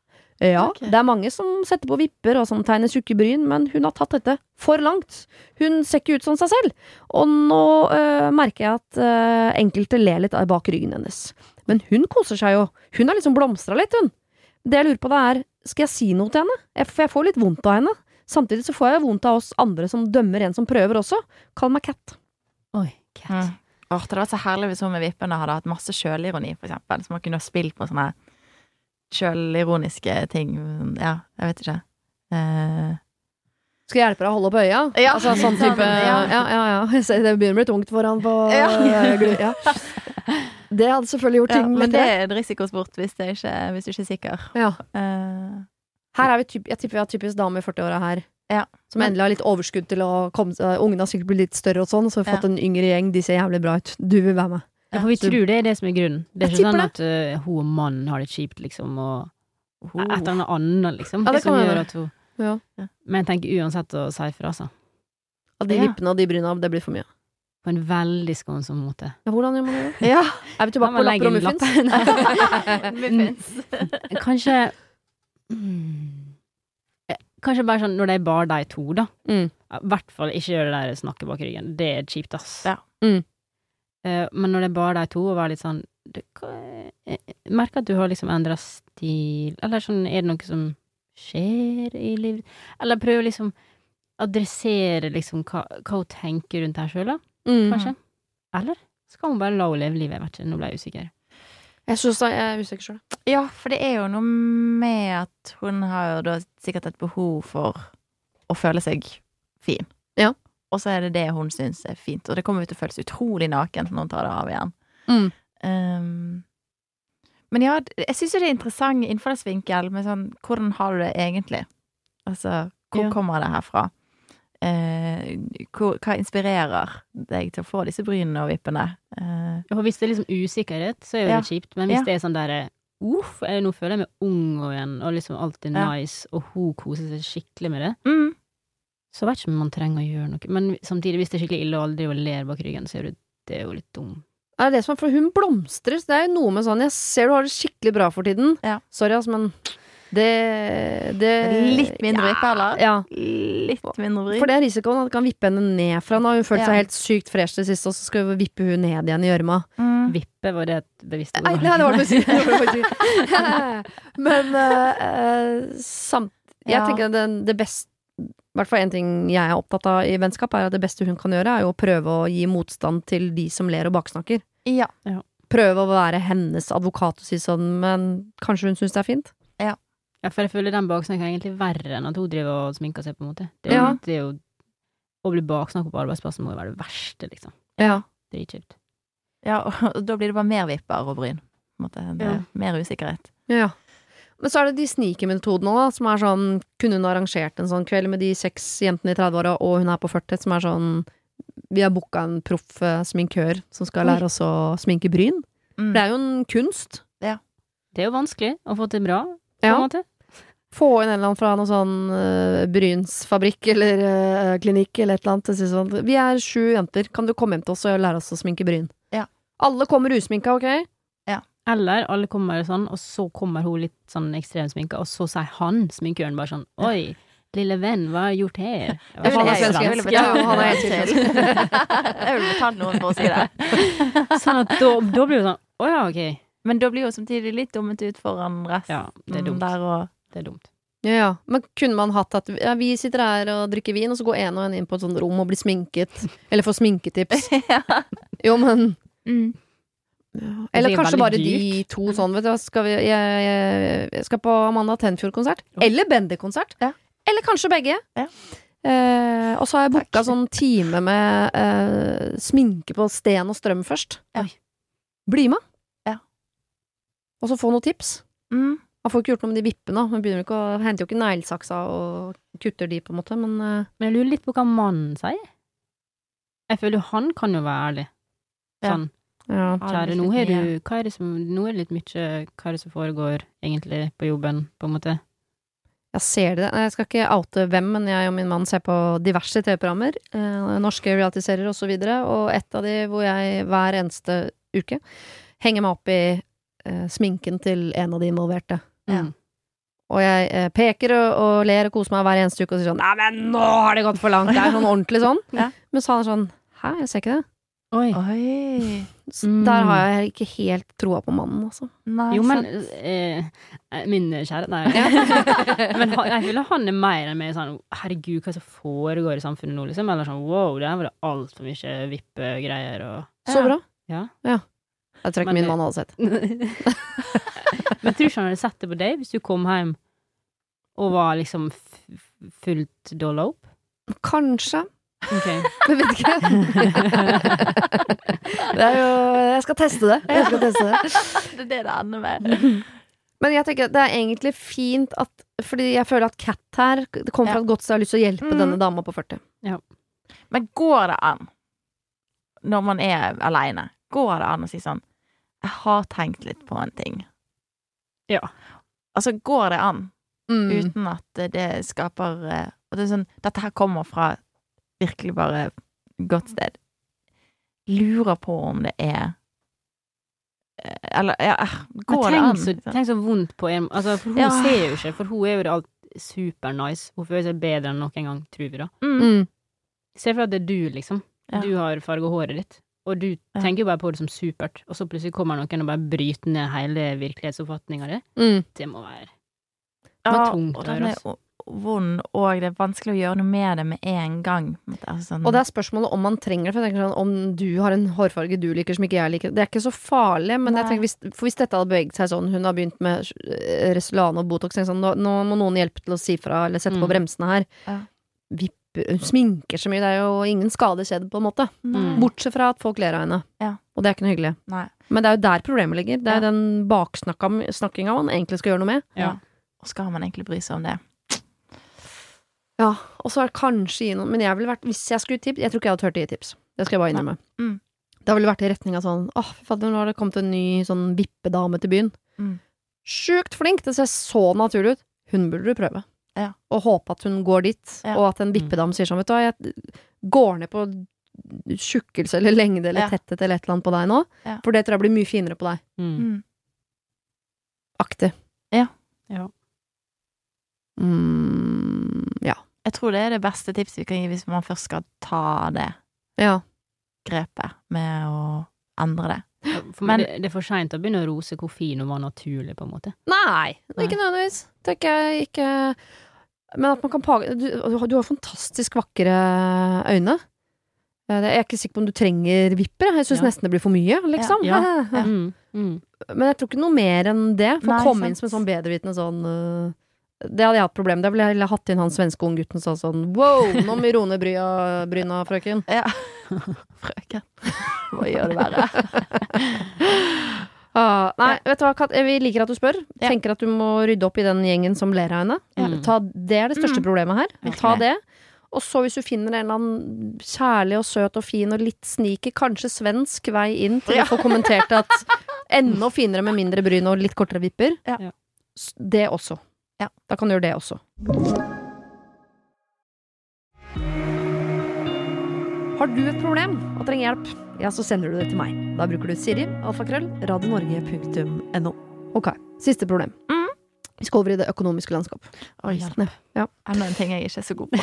Ja, okay. det er mange som setter på vipper og som tegner tjukke bryn, men hun har tatt dette for langt. Hun ser ikke ut som seg selv, og nå øh, merker jeg at øh, enkelte ler litt bak ryggen hennes. Men hun koser seg jo, hun har liksom blomstra litt, hun. Det jeg lurer på det er, skal jeg si noe til henne? Jeg- For jeg får litt vondt av henne. Samtidig så får jeg vondt av oss andre som dømmer en som prøver også. Kall meg Cat. Oi, cat. Mm. Det hadde vært så herlig hvis hun med vippene hadde hatt masse sjølironi, for eksempel. Så man kunne spilt på sånne sjølironiske ting. Ja, jeg vet ikke. Uh, Skal jeg hjelpe deg å holde opp øya? Ja, altså sånn [laughs] type Ja, ja. ja, [laughs] Det begynner å bli tungt for han på [laughs] Ja. øh, ja. Det hadde selvfølgelig gjort ting men det er en risikosport hvis, det ikke, hvis du ikke er sikker. Ja. Uh, Her er vi typ, jeg tipper vi har typisk dame i 40-åra her. Ja. Som endelig har litt overskudd til å komme Ungene har sikkert blitt litt større og sånn, så har vi fått Ja. en yngre gjeng. De ser jævlig bra ut. Du vil være med. Ja, for vi tror det er det som er grunnen. Det er ikke sånn at uh, hun og mannen har det kjipt, liksom, og et eller annet annet, liksom, Ja, det som kan gjør at hun Ja. Men jeg tenker uansett å si fra, altså. Av de Ja. vippene og de bryna, det blir for mye. På en veldig skånsom måte. Ja, hvordan gjør man det? Ja. Er vi tilbake på lapper og [laughs] [laughs] muffins? Kanskje mm, Kanskje bare sånn når det er bare de to, da. Mm. I hvert fall ikke gjøre det der snakke bak ryggen. Det er kjipt, ass. Ja. Mm. Eh, men når det er bare de to, og være litt sånn du, hva- Jeg merker at du har liksom endra stil, eller sånn Er det noe som skjer i livet Eller prøve liksom adressere liksom hva, hva hun tenker rundt her sjøl, da, Mm. kanskje? Eller skal hun bare la henne leve livet? Jeg vet ikke, nå ble jeg usikker. Jeg syns jeg er usikker sjøl. Ja, for det er jo noe med at hun har jo da sikkert et behov for å føle seg fin. Ja. Og så er det det hun syns er fint, og det kommer jo til å føles utrolig nakent når hun tar det av igjen. Mm. Um, men ja, jeg syns jo det er interessant innfallsvinkel med sånn Hvordan har du det egentlig? Altså, hvor Ja. kommer det herfra? Eh, hvor, hva inspirerer deg til å få disse brynene og vippene? Eh, for hvis det er liksom usikkerhet, så er jo Ja. det kjipt. Men hvis Ja. det er sånn derre Uff, jeg, nå føler jeg meg ung og igjen, og liksom alt er nice, og hun koser seg skikkelig med det, mm, så vet ikke om man trenger å gjøre noe. Men samtidig, hvis det er skikkelig ille og alle driver og ler bak ryggen, så er det, det jo litt dum. Er det som er, for hun blomstrer. Så det er jo noe med sånn Jeg ser du har det skikkelig bra for tiden. Ja. Sorry, altså, men det, det Litt mindre vippe, eller? Ja. Litt mindre bry. For det er risikoen at det kan vippe henne ned fra. henne. har hun følt Ja. seg helt sykt fresh det siste, og så skal vi vippe hun ned igjen i gjørma. Mm. Vippe, var det et bevisst ord? Nei, nei, det var det faktisk [laughs] det det ikke. [laughs] Men eh, samt Jeg Ja. tenker det, det beste i hvert fall en ting jeg er opptatt av i vennskap, er at det beste hun kan gjøre, er jo å prøve å gi motstand til de som ler og baksnakker. Ja. Prøve å være hennes advokat og si sånn, men kanskje hun syns det er fint? Ja, for jeg føler den baksnakken er egentlig verre enn at hun driver og sminker seg, på en måte. Det er, Ja. det er jo Å bli baksnakka på arbeidsplassen må jo være det verste, liksom. Ja. Dritkjipt. ja, og [laughs] da blir det bare mer vipper og bryn. På en måte. Det er Ja. Mer usikkerhet. ja. Men så er det de snikermetodene òg, som er sånn Kunne hun arrangert en sånn kveld med de seks jentene i 30-åra, og hun er på 40, som er sånn Vi har booka en proff eh, sminkør som skal lære oss å sminke bryn. Mm. Det er jo en kunst. Det er jo vanskelig å få til bra, på Ja. en måte. Få inn en eller annen fra noe sånn uh, brynsfabrikk eller uh, klinikk eller et eller annet. sånn Vi er sju jenter, kan du komme hjem til oss og lære oss å sminke bryn? Ja. Alle kommer usminka, ok? Eller alle kommer sånn, og så kommer hun litt sånn ekstremsminka, og så sier han, sminkøren, bare sånn Oi, lille venn, hva har jeg gjort her? Ja, er jeg ville ja, betalt er. [laughs] Jeg ville betalt noen for å si det. [laughs] Sånn at da, da blir det sånn Å ja, ok. Men da blir jo samtidig litt dummet ut foran resten Ja, det er dumt. der og Det er dumt. Ja, ja. Men kunne man hatt at ja, vi sitter her og drikker vin, og så går en og en inn på et sånt rom og blir sminket? Eller får sminketips? [laughs] Jo, men mm. Ja. Eller er kanskje bare bare de to sånn, vet du. Skal vi, jeg, jeg, jeg skal på Amanda Tenfjord-konsert. Eller Bendik-konsert. Ja. Eller kanskje begge. Ja. Eh, og så har jeg booka sånn time med eh, sminke på Sten og Strøm først. Ja. Bli med. Ja. Og så få noen tips. Mm. Man får ikke gjort noe med de vippene. Man begynner ikke å henter jo ikke neglesaksa og kutter de, på en måte, men eh, Men jeg lurer litt på hva mannen sier. Jeg føler jo han kan jo være ærlig. Sånn, ja. Ja, kjære, nå er du. Hva er det som Nå er det litt mye Hva er det som foregår egentlig på jobben, på en måte? Jeg ser det. Jeg skal ikke oute hvem, men jeg og min mann ser på diverse TV-programmer. Eh, norske realityserier og så videre. Og et av de hvor jeg hver eneste uke henger meg opp i eh, sminken til en av de involverte. Mm. Og jeg eh, peker og, og ler og koser meg hver eneste uke og sier sånn Nei, men nå har det gått for langt! Det er sånn [laughs] ordentlig sånn. Ja. Men så han er sånn Hæ, jeg ser ikke det. Oi. Oi. Så Mm. Der har jeg ikke helt troa på mannen, altså. Nei, Jo, men eh, eh, Min kjære Nei. [laughs] men han, jeg føler han er mer enn meg sånn Herregud, hva er det som foregår i samfunnet nå, liksom? Eller sånn wow, der var det altfor mye vippegreier og Så bra. Ja. Jeg tror ikke Men min mann hadde sett. [laughs] Men tror ikke han hadde sett det på deg hvis du kom hjem og var liksom fullt dolla opp? Kanskje. Ok. [laughs] Jeg vet ikke. det er jo Jeg skal teste det. Jeg skal teste det. [laughs] det er det det ender med. Men jeg tenker det er egentlig fint at Fordi jeg føler at Cat her Det kommer fra et godt sted. Jeg har lyst til å hjelpe Mm. denne dama på 40. Men går det an, når man er aleine, går det an å si sånn Jeg har tenkt litt på en ting. Ja. Altså, går det an, Mm. uten at det skaper at det er sånn Dette her kommer fra virkelig bare godt sted. Lurer på om det er eh, Eller ja, Men går det an? så, liksom? tenk så vondt på en Altså, for hun Ja. ser jo ikke, for hun er jo det alt supernice. Hun føler seg bedre enn noen gang, tror vi, da. Mm. Mm. Se for deg at det er du, liksom. Ja. Du har farga håret ditt, og du Ja. tenker jo bare på det som supert, og så plutselig kommer noen og bare bryter ned hele virkelighetsoppfatninga di. Mm. Det må være Ja, var tungt og å høre, er altså. Vond, og det er vanskelig å gjøre noe med det med en gang. Altså, sånn, Og det er spørsmålet om man trenger det. For jeg tenker sånn, Om du har en hårfarge du liker som ikke jeg liker, det er ikke så farlig. Men jeg tenker, hvis, for hvis dette hadde beveget seg sånn, hun har begynt med Resolane og Botox, sånn, nå, nå må noen hjelpe til å si fra eller sette på Mm. bremsene her. Ja. Vipper, hun sminker så mye, det er jo ingen skade skjedd, på en måte. Mm. Bortsett fra at folk ler av henne. Ja. Og det er ikke noe hyggelig. Nei. Men det er jo der problemet ligger. Det er Ja. den baksnakkinga man egentlig skal gjøre noe med. Ja. Og skal man egentlig bry seg om det? Ja, og så er det kanskje gi noen Men jeg ville vært, hvis jeg skulle gi tips Jeg tror ikke jeg hadde turt å gi tips. Det skal jeg bare innrømme. Mm. Da ville det vært i retning av sånn Åh, fy fader, nå har det kommet en ny sånn vippedame til byen. Mm. Sjukt flink! Det ser så naturlig ut. Hun burde du prøve. Ja. Og håpe at hun går dit, Ja. og at en vippedame sier sånn, vet du hva, jeg går ned på tjukkelse eller lengde eller Ja. tetthet eller et eller annet på deg nå, Ja. for det tror jeg blir mye finere på deg. mm. Mm. Aktig. Ja. Ja. Mm, ja. Jeg tror det er det beste tipset vi kan gi hvis man først skal ta det Ja. grepet med å endre det. For Men- meg, det, det er for seint å begynne å rose hvor fin hun var naturlig, på en måte. Nei, Nei. ikke nødvendigvis. Tenker jeg ikke Men at man kan page Du, du har fantastisk vakre øyne. Eh, Jeg er ikke sikker på om du trenger vipper. Jeg syns Ja. nesten det blir for mye, liksom. Ja. Ja. [laughs] Mm. Mm. Men jeg tror ikke noe mer enn det. For Nei, å komme inn som en sånn bedrevitende sånn øh, Det hadde jeg hatt problem med. Da ville jeg hatt inn han svenske unggutten og sa sånn Wow, nå må vi roe ned bryna, frøken. Ja. [laughs] Frøken. [laughs] Hva gjør det verre? [laughs] Ah, nei, vet du hva, Kat? Vi liker at du spør. Ja. Tenker at du må rydde opp i den gjengen som ler av henne. Mm. Ta, det er det største Mm. problemet her. Ta det. Og så hvis du finner en eller annen kjærlig og søt og fin og litt sneaky, kanskje svensk vei inn til å få kommentert at enda finere med mindre bryn og litt kortere vipper, Ja. Ja. det også. Ja. Da kan du gjøre det også. Har du et problem og trenger hjelp, ja, så sender du det til meg. Da bruker du Siri, alfakrøll, radionorge.no. Ok, siste problem. Mm. Vi skal over i det økonomiske landskap. Oi, hjelp. Ja. Enda en ting jeg ikke er så god på.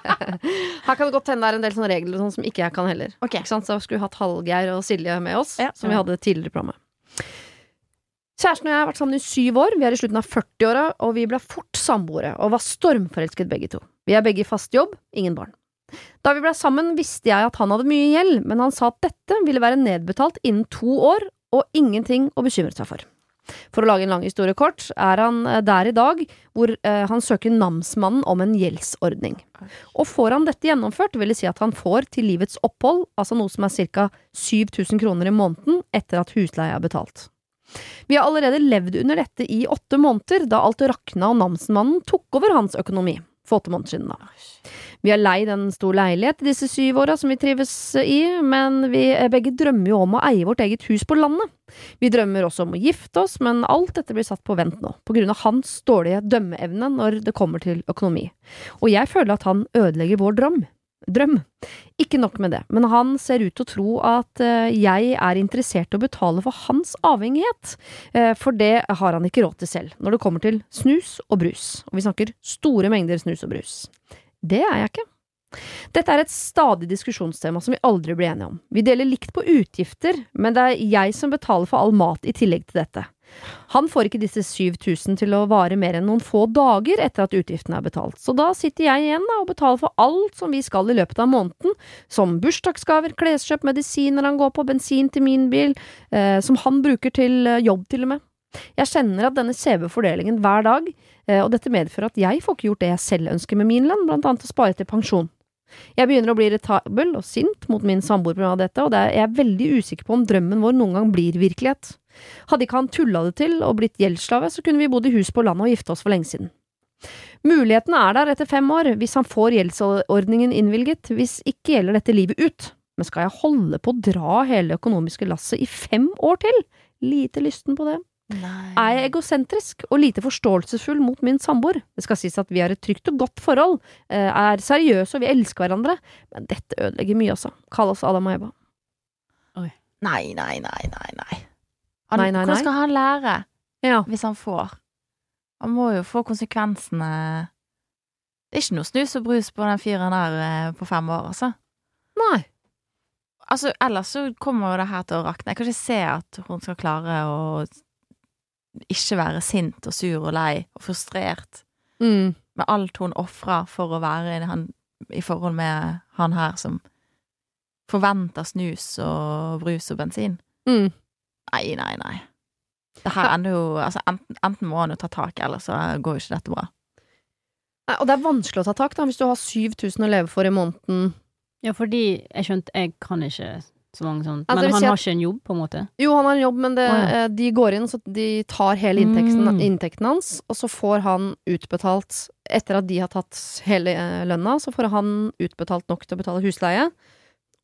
[laughs] Her kan det godt hende det er en del sånne regler sånn som ikke jeg kan heller. Okay. Ikke sant? Så skulle vi hatt Hallgeir og Silje med oss, Ja. som vi hadde tidligere i programmet. Kjæresten og jeg har vært sammen i syv år. Vi er i slutten av 40-åra, og vi ble fort samboere og var stormforelsket begge to. Vi er begge i fast jobb, ingen barn. Da vi ble sammen, visste jeg at han hadde mye gjeld, men han sa at dette ville være nedbetalt innen to år, og ingenting å bekymre seg for. For å lage en lang historie kort, er han eh, der i dag hvor eh, han søker namsmannen om en gjeldsordning. Og får han dette gjennomført, vil det si at han får til livets opphold, altså noe som er ca. 7000 kroner i måneden etter at husleie er betalt. Vi har allerede levd under dette i åtte måneder, da alt rakna og namsmannen tok over hans økonomi. For åtte måneder siden, da. Vi har leid en stor leilighet disse syv åra som vi trives i, men vi begge drømmer jo om å eie vårt eget hus på landet. Vi drømmer også om å gifte oss, men alt dette blir satt på vent nå, på grunn av hans dårlige dømmeevne når det kommer til økonomi. Og jeg føler at han ødelegger vår drøm. Drøm. Ikke nok med det, men han ser ut til å tro at eh, jeg er interessert i å betale for hans avhengighet, eh, for det har han ikke råd til selv, når det kommer til snus og brus, og vi snakker store mengder snus og brus. Det er jeg ikke. Dette er et stadig diskusjonstema som vi aldri blir enige om. Vi deler likt på utgifter, men det er jeg som betaler for all mat i tillegg til dette. Han får ikke disse 7000 til å vare mer enn noen få dager etter at utgiftene er betalt, så da sitter jeg igjen da, og betaler for alt som vi skal i løpet av måneden, som bursdagsgaver, kleskjøp, medisiner han går på, bensin til min bil, eh, som han bruker til eh, jobb til og med. Jeg kjenner at denne skjeve fordelingen hver dag, eh, og dette medfører at jeg får ikke gjort det jeg selv ønsker med min lønn, blant annet å spare til pensjon. Jeg begynner å bli irritabel og sint mot min samboer pga. dette, og det er jeg er veldig usikker på om drømmen vår noen gang blir virkelighet. Hadde ikke han tulla det til og blitt gjeldsslave, så kunne vi bodd i hus på landet og gifte oss for lenge siden. Muligheten er der etter fem år, hvis han får gjeldsordningen innvilget, hvis ikke gjelder dette livet ut. Men skal jeg holde på å dra hele økonomiske lasset i fem år til? Lite lysten på det. Nei. Er jeg egosentrisk og lite forståelsesfull mot min samboer? Det skal sies at vi har et trygt og godt forhold, eh, er seriøse og vi elsker hverandre, men dette ødelegger mye, altså. Kall oss Adam og Eva. Nei, nei, nei, nei, nei. Han, Nei, nei, nei. Hvordan skal han lære Ja. hvis han får? Han må jo få konsekvensene Det er ikke noe snus og brus på den fyren der eh, på fem år, altså. Nei. Altså, ellers så kommer jo det her til å rakne. Jeg kan ikke se at hun skal klare å ikke være sint og sur og lei og frustrert Mm. med alt hun ofrer for å være i, han, i forhold med han her som forventer snus og brus og bensin. Mm. Nei, nei, nei. Det her ender jo altså enten, enten må han jo ta tak, eller så går jo ikke dette bra. Nei, Og det er vanskelig å ta tak, da, hvis du har 7000 å leve for i måneden. Ja, fordi jeg skjønte Jeg kan ikke så mange sånne Altså, Men han har ikke en jobb, på en måte? Jo, han har en jobb, men det, oh, ja. eh, de går inn, så de tar hele inntekten, Mm. inntekten hans, og så får han utbetalt Etter at de har tatt hele eh, lønna, så får han utbetalt nok til å betale husleie,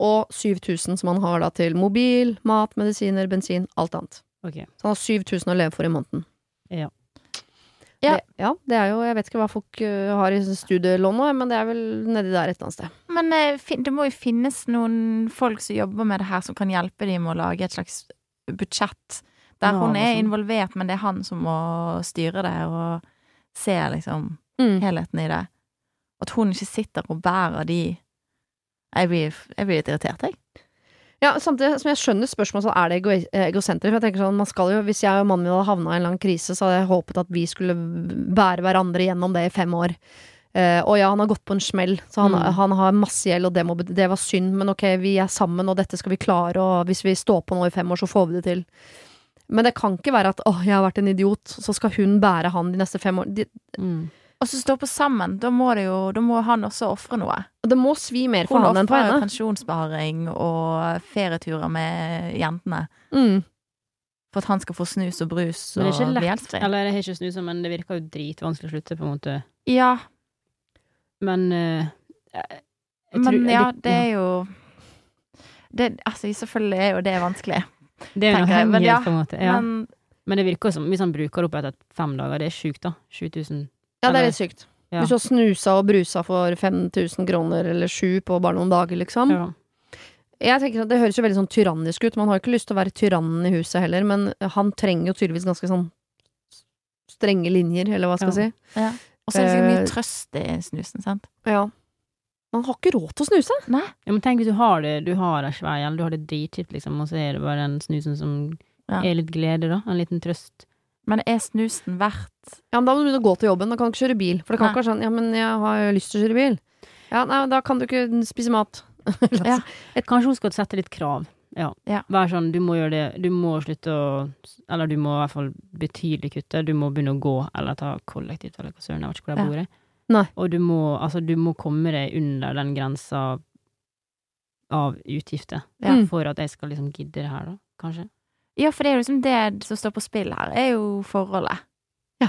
og 7000 som han har da til mobil, mat, medisiner, bensin, alt annet. Okay. Så han har 7000 å leve for i måneden. Ja. Ja. Det, ja, det er jo Jeg vet ikke hva folk eh, har i studielån nå, men det er vel nedi der et eller annet sted. Men eh, det må jo finnes noen folk som jobber med det her, som kan hjelpe dem med å lage et slags budsjett. Der hun er sånn. involvert, men det er han som må styre det og se liksom Mm. helheten i det. At hun ikke sitter og bærer de Jeg blir, jeg blir litt irritert, jeg. Ja, samtidig som jeg skjønner spørsmålet, så er det ego egosentrisk. For jeg tenker sånn, man skal jo, hvis jeg og mannen min hadde havna i en lang krise, så hadde jeg håpet at vi skulle bære hverandre gjennom det i fem år. Uh, og ja, han har gått på en smell, så han, Mm. han har masse gjeld, og det, må, det var synd, men ok, vi er sammen, og dette skal vi klare, og hvis vi står på nå i fem år, så får vi det til. Men det kan ikke være at åh, jeg har vært en idiot, så skal hun bære han de neste fem årene. Mm. Og så stå på sammen. Da må det jo Da må han også ofre noe. det må svi mer for Hun han enn for jo henne. pensjonssparing og ferieturer med jentene Mm. for at han skal få snus og brus Men og det lett. Eller det har ikke snusa, men det virker jo dritvanskelig å slutte, på en måte. Ja, Men uh, jeg, jeg men tror- ja, det er jo det, Altså, selvfølgelig er jo det vanskelig, Det er jo noe jeg, ja, på en måte. Ja. men Men det virker som, hvis han bruker opp etter fem dager, det er sjukt, da. 7000. Ja, det er litt sykt. Ja. Hvis du har snusa og brusa for 5000 kroner eller sju på bare noen dager, liksom. Ja. Jeg tenker at Det høres jo veldig sånn tyrannisk ut. Man har jo ikke lyst til å være tyrannen i huset heller, men han trenger jo tydeligvis ganske sånn strenge linjer, eller hva skal jeg si. Og så er det sikkert mye Eh, trøst i snusen, sant? Ja. Man har ikke råd til å snuse! Nei. Ja, men tenk hvis du har det, du har det svær eller du har det dritkjipt, liksom, og så er det bare den snusen som Ja. er litt glede, da. En liten trøst. Men er snusen verdt Ja, men Da må du begynne å gå til jobben. Da kan du ikke kjøre bil. For det kan Nei. ikke være sånn Ja, men jeg har jo lyst til å kjøre bil. Ja, nei, da kan du ikke spise mat. [laughs] Ja. Kanskje hun skal sette litt krav. Ja. Ja. Vær sånn, du må gjøre det, du må slutte å Eller du må i hvert fall betydelig kutte. Du må begynne å gå, eller ta kollektivt, eller hva søren, jeg vet ikke hvor jeg Ja. bor. i. Nei. Og du må, altså, du må komme deg under den grensa av utgifter, Ja. Mm. for at jeg skal liksom gidde det her, da, kanskje. Ja, for det er jo liksom det som står på spill her, er jo forholdet. Ja.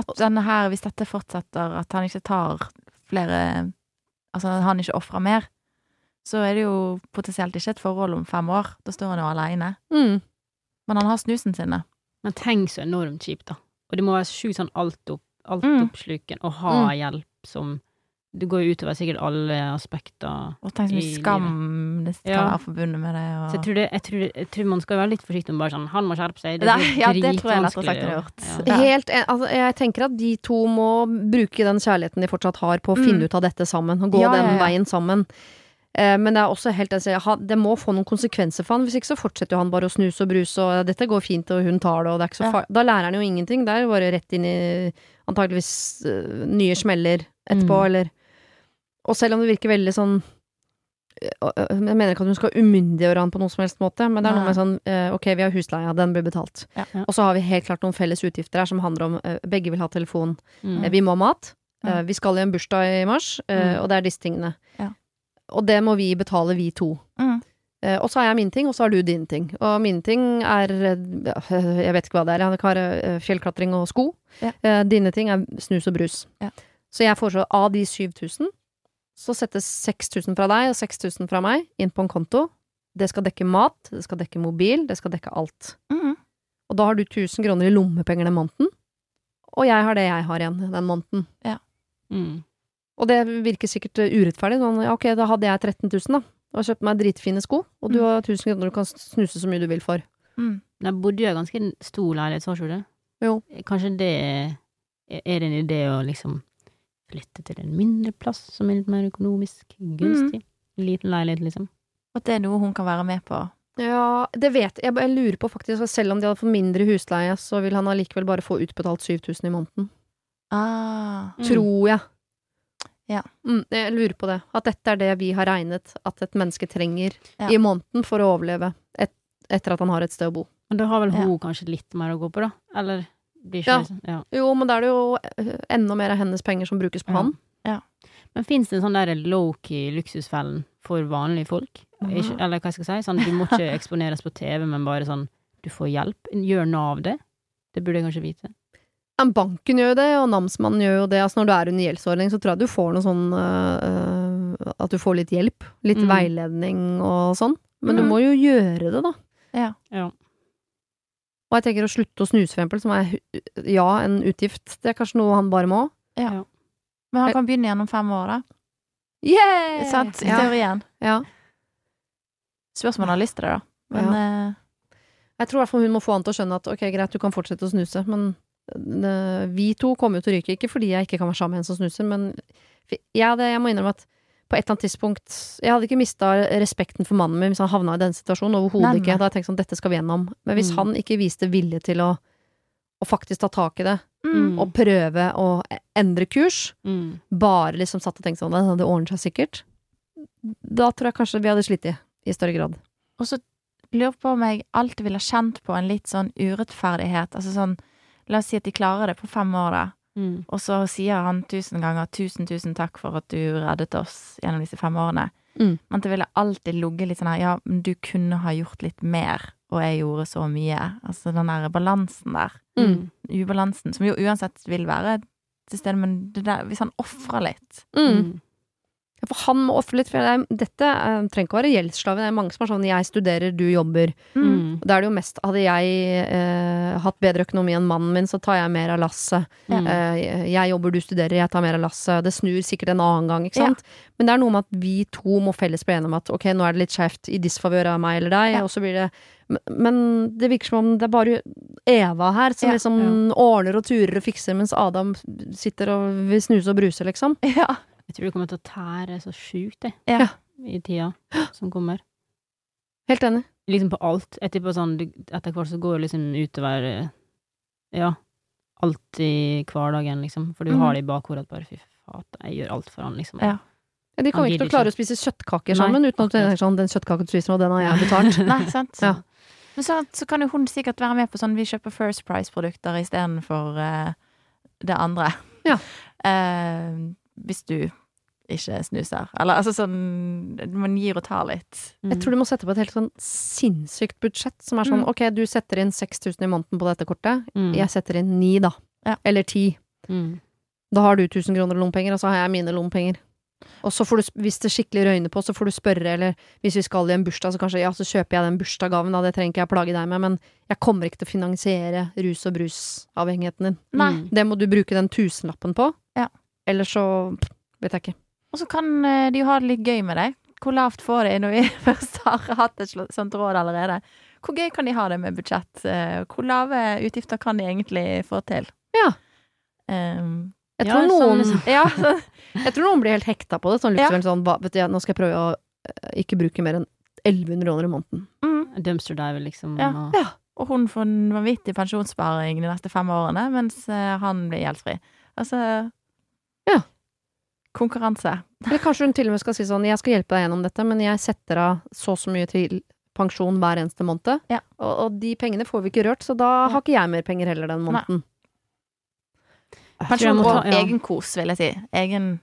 At denne her, hvis dette fortsetter, at han ikke tar flere Altså han ikke ofrer mer, så er det jo potensielt ikke et forhold om fem år. Da står han jo aleine. Mm. Men han har snusen sine. Men tenk så enormt kjipt, da. Og det må være sjukt sånn altopp, Mm. altoppsluken å ha Mm. hjelp som Det går jo utover sikkert alle aspekter. Og tenk så mye skam det kan Ja. være forbundet med det. Og... Så jeg tror, det, jeg, tror, jeg tror man skal være litt forsiktig med bare sånn Han må skjerpe seg. Det blir ja, det tror jeg er lettere dritvanskelig sagt enn gjort. Ja. Ja. Helt, altså, jeg tenker at de to må bruke den kjærligheten de fortsatt har, på å Mm. finne ut av dette sammen. Og gå Ja, den ja. veien sammen. Eh, men det er også helt ha- det må få noen konsekvenser for han. Hvis ikke så fortsetter han bare å snuse og bruse, og dette går fint, og hun tar det, og det er ikke så Ja. Da lærer han jo ingenting. Det er jo bare rett inn i antageligvis eh, nye smeller etterpå, Mm. eller Og selv om det virker veldig sånn eh, eh, Jeg mener ikke at hun skal umyndiggjøre han på noen som helst måte, men det er noe med sånn Ok, vi har husleia, den blir betalt. Ja. Ja. Og så har vi helt klart noen felles utgifter her som handler om Begge vil ha telefon. Mm. Eh, Vi må ha mat. Mm. Vi skal i en bursdag i mars, eh, Mm. og det er disse tingene. Ja. Og det må vi betale, vi to. Mm. Og så har jeg min ting, og så har du din ting. Og mine ting er Jeg vet ikke hva det er. Jeg har fjellklatring og sko. Dine ting er snus og brus. Så jeg foreslår av de 7000, så settes 6000 fra deg og 6000 fra meg inn på en konto. Det skal dekke mat, det skal dekke mobil, det skal dekke alt. Mm. Og da har du 1000 kroner i lommepenger den måneden, og jeg har det jeg har igjen den måneden. Mm. Og det virker sikkert uh, urettferdig. Sånn, ja, ok, da hadde jeg 13 000, da, og kjøpt meg dritfine sko, og du Mm. har 1000 kroner du kan snuse så mye du vil for. Mm. Jeg bodde jo ganske stor leilighet, sa ikke du det? Jo. Kanskje det er Er det en idé å liksom flytte til en mindre plass som er litt mer økonomisk gunstig? Mm. liten leilighet, liksom? At det er noe hun kan være med på. Ja, det vet jeg. Jeg lurer på faktisk at selv om de hadde fått mindre husleie, så vil han allikevel bare få utbetalt 7000 i måneden. Ah. Mm. Tror jeg. Ja. Mm, jeg lurer på det. At dette er det vi har regnet at et menneske trenger Ja. i måneden for å overleve et, etter at han har et sted å bo. Men da har vel Ja. hun kanskje litt mer å gå på, da? Eller blir ikke Ja. sånn? Ja. Jo, men da er det jo eh, enda mer av hennes penger som brukes på Ja. han. Men fins det en sånn der low-key luksusfellen for vanlige folk? Ikke, eller hva skal jeg si? Sånn, du må ikke [laughs] eksponeres på TV, men bare sånn du får hjelp. Gjør Nav det? Det burde jeg kanskje vite. Ja, banken gjør jo det, og namsmannen gjør jo det. Altså når du er under gjeldsordning, så tror jeg du får noe sånn øh, At du får litt hjelp. Litt Mm. veiledning og sånn. Men du Mm. må jo gjøre det, da. Ja. Ja. Og jeg tenker å slutte å snuse, for eksempel, som er ja, en utgift. Det er kanskje noe han bare må. Men han kan begynne gjennom fem år, da. Yeah! Sant? I Ja. teorien. ja. Spørs om han har lyst til det, da. Men eh, Jeg tror i hvert fall hun må få han til å skjønne at ok, greit, du kan fortsette å snuse, men øh, vi to kommer jo til å ryke. Ikke fordi jeg ikke kan være sammen med en som snuser, men jeg, det, jeg må innrømme at på et eller annet tidspunkt Jeg hadde ikke mista respekten for mannen min hvis han havna i den situasjonen. Overhodet ikke. Da hadde jeg tenkt sånn, dette skal vi gjennom. Men hvis Mm. han ikke viste vilje til å, å faktisk ta tak i det, mm. og prøve å endre kurs, Mm. bare liksom satt og tenkte sånn, Det det ordner seg sikkert, da tror jeg kanskje vi hadde slitt i, i større grad. Og så lurer på om jeg alltid ville kjent på en litt sånn urettferdighet. Altså sånn La oss si at de klarer det på fem år, da. Mm. Og så sier han tusen ganger 'tusen, tusen takk for at du reddet oss gjennom disse fem årene'. Mm. Men det ville alltid ligget litt sånn her 'ja, men du kunne ha gjort litt mer', og jeg gjorde så mye'. Altså den der balansen der. Mm. Ubalansen, som jo uansett vil være til stede, men det der, hvis han ofrer litt Mm. Ja, For han må ofre litt, for det er, dette eh, trenger ikke å være gjeldsslave. Det er mange som er sånn 'jeg studerer, du jobber'. Mm. Da er det jo mest Hadde jeg eh, hatt bedre økonomi enn mannen min, så tar jeg mer av lasset. Mm. Eh, jeg jobber, du studerer, jeg tar mer av lasset. Det snur sikkert en annen gang, ikke Ja. Men det er noe med at vi to må felles bli enige om at ok, nå er det litt skjevt i disfavør av meg eller deg, Ja. og så blir det men- det virker som om det er bare Eva her som Ja. liksom ordner og turer og fikser, mens Adam sitter og vil snuse og bruse, liksom. Ja. Jeg tror det kommer til å tære så sjukt, det, Ja. i tida som kommer. Helt enig. Liksom på alt. Tipper sånn, etter hvert så går det liksom utover eh, Ja, alt i hverdagen, liksom. For du mm. har det i bakhodet at bare fy fate, jeg gjør alt for han, liksom. Ja. Ja, de kommer ikke til å klare ikke. å spise kjøttkaker Nei, sammen uten at du tenker sånn Den kjøttkaken du spiser nå, den har jeg [laughs] betalt. Nei, sant? Ja. Men så, så kan jo hun sikkert være med på sånn vi kjøper First Price-produkter istedenfor uh, det andre. Ja. [laughs] Eh, hvis du ikke snuser. Eller altså sånn Man gir og tar litt. Mm. Jeg tror du må sette på et helt sånn sinnssykt budsjett som er sånn Mm. ok, du setter inn 6000 i måneden på dette kortet, Mm. jeg setter inn 9 da. Ja. Eller 10. Mm. Da har du 1000 kroner i lommepenger, og så har jeg mine lommepenger. Og så får du, hvis det skikkelig røyner på, så får du spørre, eller hvis vi skal i en bursdag, så kanskje ja, så kjøper jeg den bursdagsgaven, da, det trenger ikke jeg plage deg med, men jeg kommer ikke til å finansiere rus- og brusavhengigheten din. Nei. Det må du bruke den tusenlappen på. Ja. Eller så vet jeg ikke. Og så kan eh, de jo ha det litt gøy med deg. Hvor lavt får de når vi [laughs] først har hatt et sånt råd allerede? Hvor gøy kan de ha det med budsjett? Eh, Hvor lave utgifter kan de egentlig få til? Ja. Um, Jeg Ja, tror sånn noen liksom. [laughs] Ja, jeg tror noen blir helt hekta på det. Sånn Ja. liksom sånn, hva, vet du, ja, nå skal jeg prøve å eh, ikke bruke mer enn 1100 kroner i måneden. mm, Dumpster diver, liksom. Ja. Og, Ja. og hun får en vanvittig pensjonssparing de neste fem årene, mens han blir gjeldsfri. Altså Ja. Konkurranse. Eller kanskje hun til og med skal si sånn, jeg skal hjelpe deg gjennom dette, men jeg setter av så og så mye til pensjon hver eneste måned. Ja. Og, og de pengene får vi ikke rørt, så da Ja. har ikke jeg mer penger heller den måneden. Pensjon og ta- ja. egenkos, vil jeg si. Egen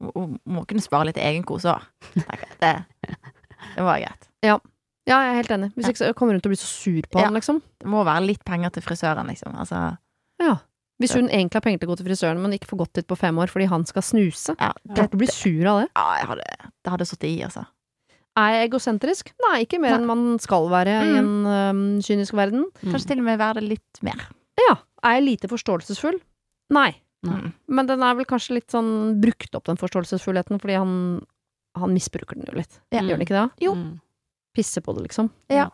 Hun må kunne spare litt egen egenkos òg. Det, det var greit. Ja, jeg er helt enig. Hvis ikke så kommer hun til å bli så sur på Ja. han, liksom. Det må være litt penger til frisøren, liksom. Altså Ja. Hvis hun egentlig har penger til å gå til frisøren, men ikke får gått dit på fem år fordi han skal snuse. Ja, Klart du blir sur av det. Ja, jeg hadde, det hadde sittet i, altså. Er jeg egosentrisk? Nei, ikke mer enn man skal være i en um, kynisk verden. Mm. Kanskje til og med være det litt mer. Ja. Er jeg lite forståelsesfull? Nei. Nei. Mm. Men den er vel kanskje litt sånn brukt opp, den forståelsesfullheten, fordi han, han misbruker den jo litt. Ja. Gjør han ikke det? Jo. Mm. Pisser på det, liksom. Ja.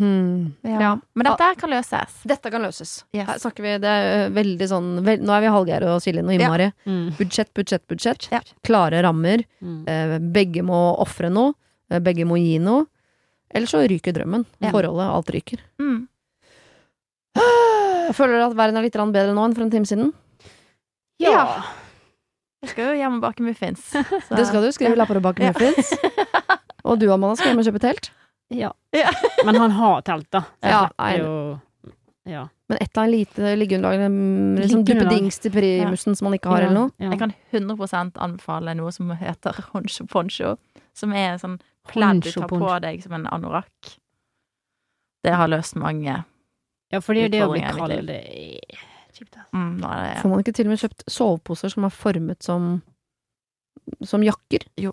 Hmm. Ja. Ja. Men dette her kan løses. Dette kan løses. Yes. Her snakker vi, det er øh, veldig sånn veld, Nå er vi Hallgeir og Silje og innmari. Mm. Budsjett, budsjett, budsjett. Ja. Klare rammer. Mm. Eh, begge må ofre noe. Eh, begge må gi noe. Eller så ryker drømmen. Ja. Forholdet. Alt ryker. Mm. [sighs] Føler du at verden er litt bedre nå enn for en time siden. Ja. Jeg skal jo hjem og bake muffins. [laughs] så- Det skal du. Skrive lapper og bake Ja. muffins. [laughs] Og du, Amanda, skal hjem og kjøpe telt. Ja. Ja. [laughs] Men han har telt, da. Så Ja, jeg jo Ja. Men et eller annet lite liggeunderlag, liksom duppedings til primusen som man ikke har, eller noe. Ja. Jeg kan 100 anbefale noe som heter [laughs] honcho poncho. Som er sånn pledd du tar poncho. på deg som en anorakk. Det har løst mange. Ja, for det er jo det å bli kald det er kjipt, altså. Mm, nå ja. Får man ikke til og med kjøpt soveposer som er formet som som jakker? Jo.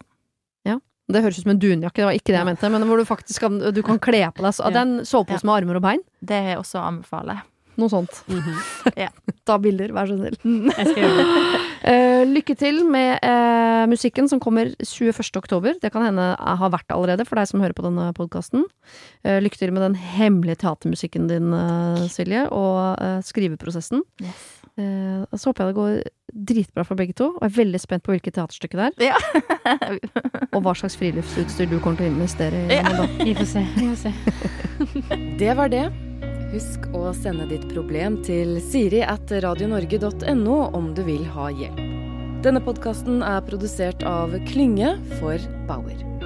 Ja. Det høres ut som en dunjakke, det var ikke det jeg mente, men hvor du faktisk kan, du kan kle på deg så, Ja. Det er en sovepose med armer og bein. Det er også å anbefale. Noe sånt. [laughs] Ja, Ta bilder, vær så snill. [laughs] Eh, lykke til med uh, musikken som kommer 21. oktober. Det kan hende jeg har vært allerede, for deg som hører på denne podkasten. lykke til med den hemmelige teatermusikken din, eh, Silje, og eh, skriveprosessen. Yes. Eh, så håper jeg det går dritbra for begge to, og jeg er veldig spent på hvilket teaterstykke det er, Ja. [laughs] og hva slags friluftsutstyr du kommer til å investere i. Ja. [laughs] Vi får se. Vi får se. [laughs] Det var det. Husk å sende ditt problem til siri at radionorge.no om du vil ha hjelp. Denne podkasten er produsert av Klynge for Bauer.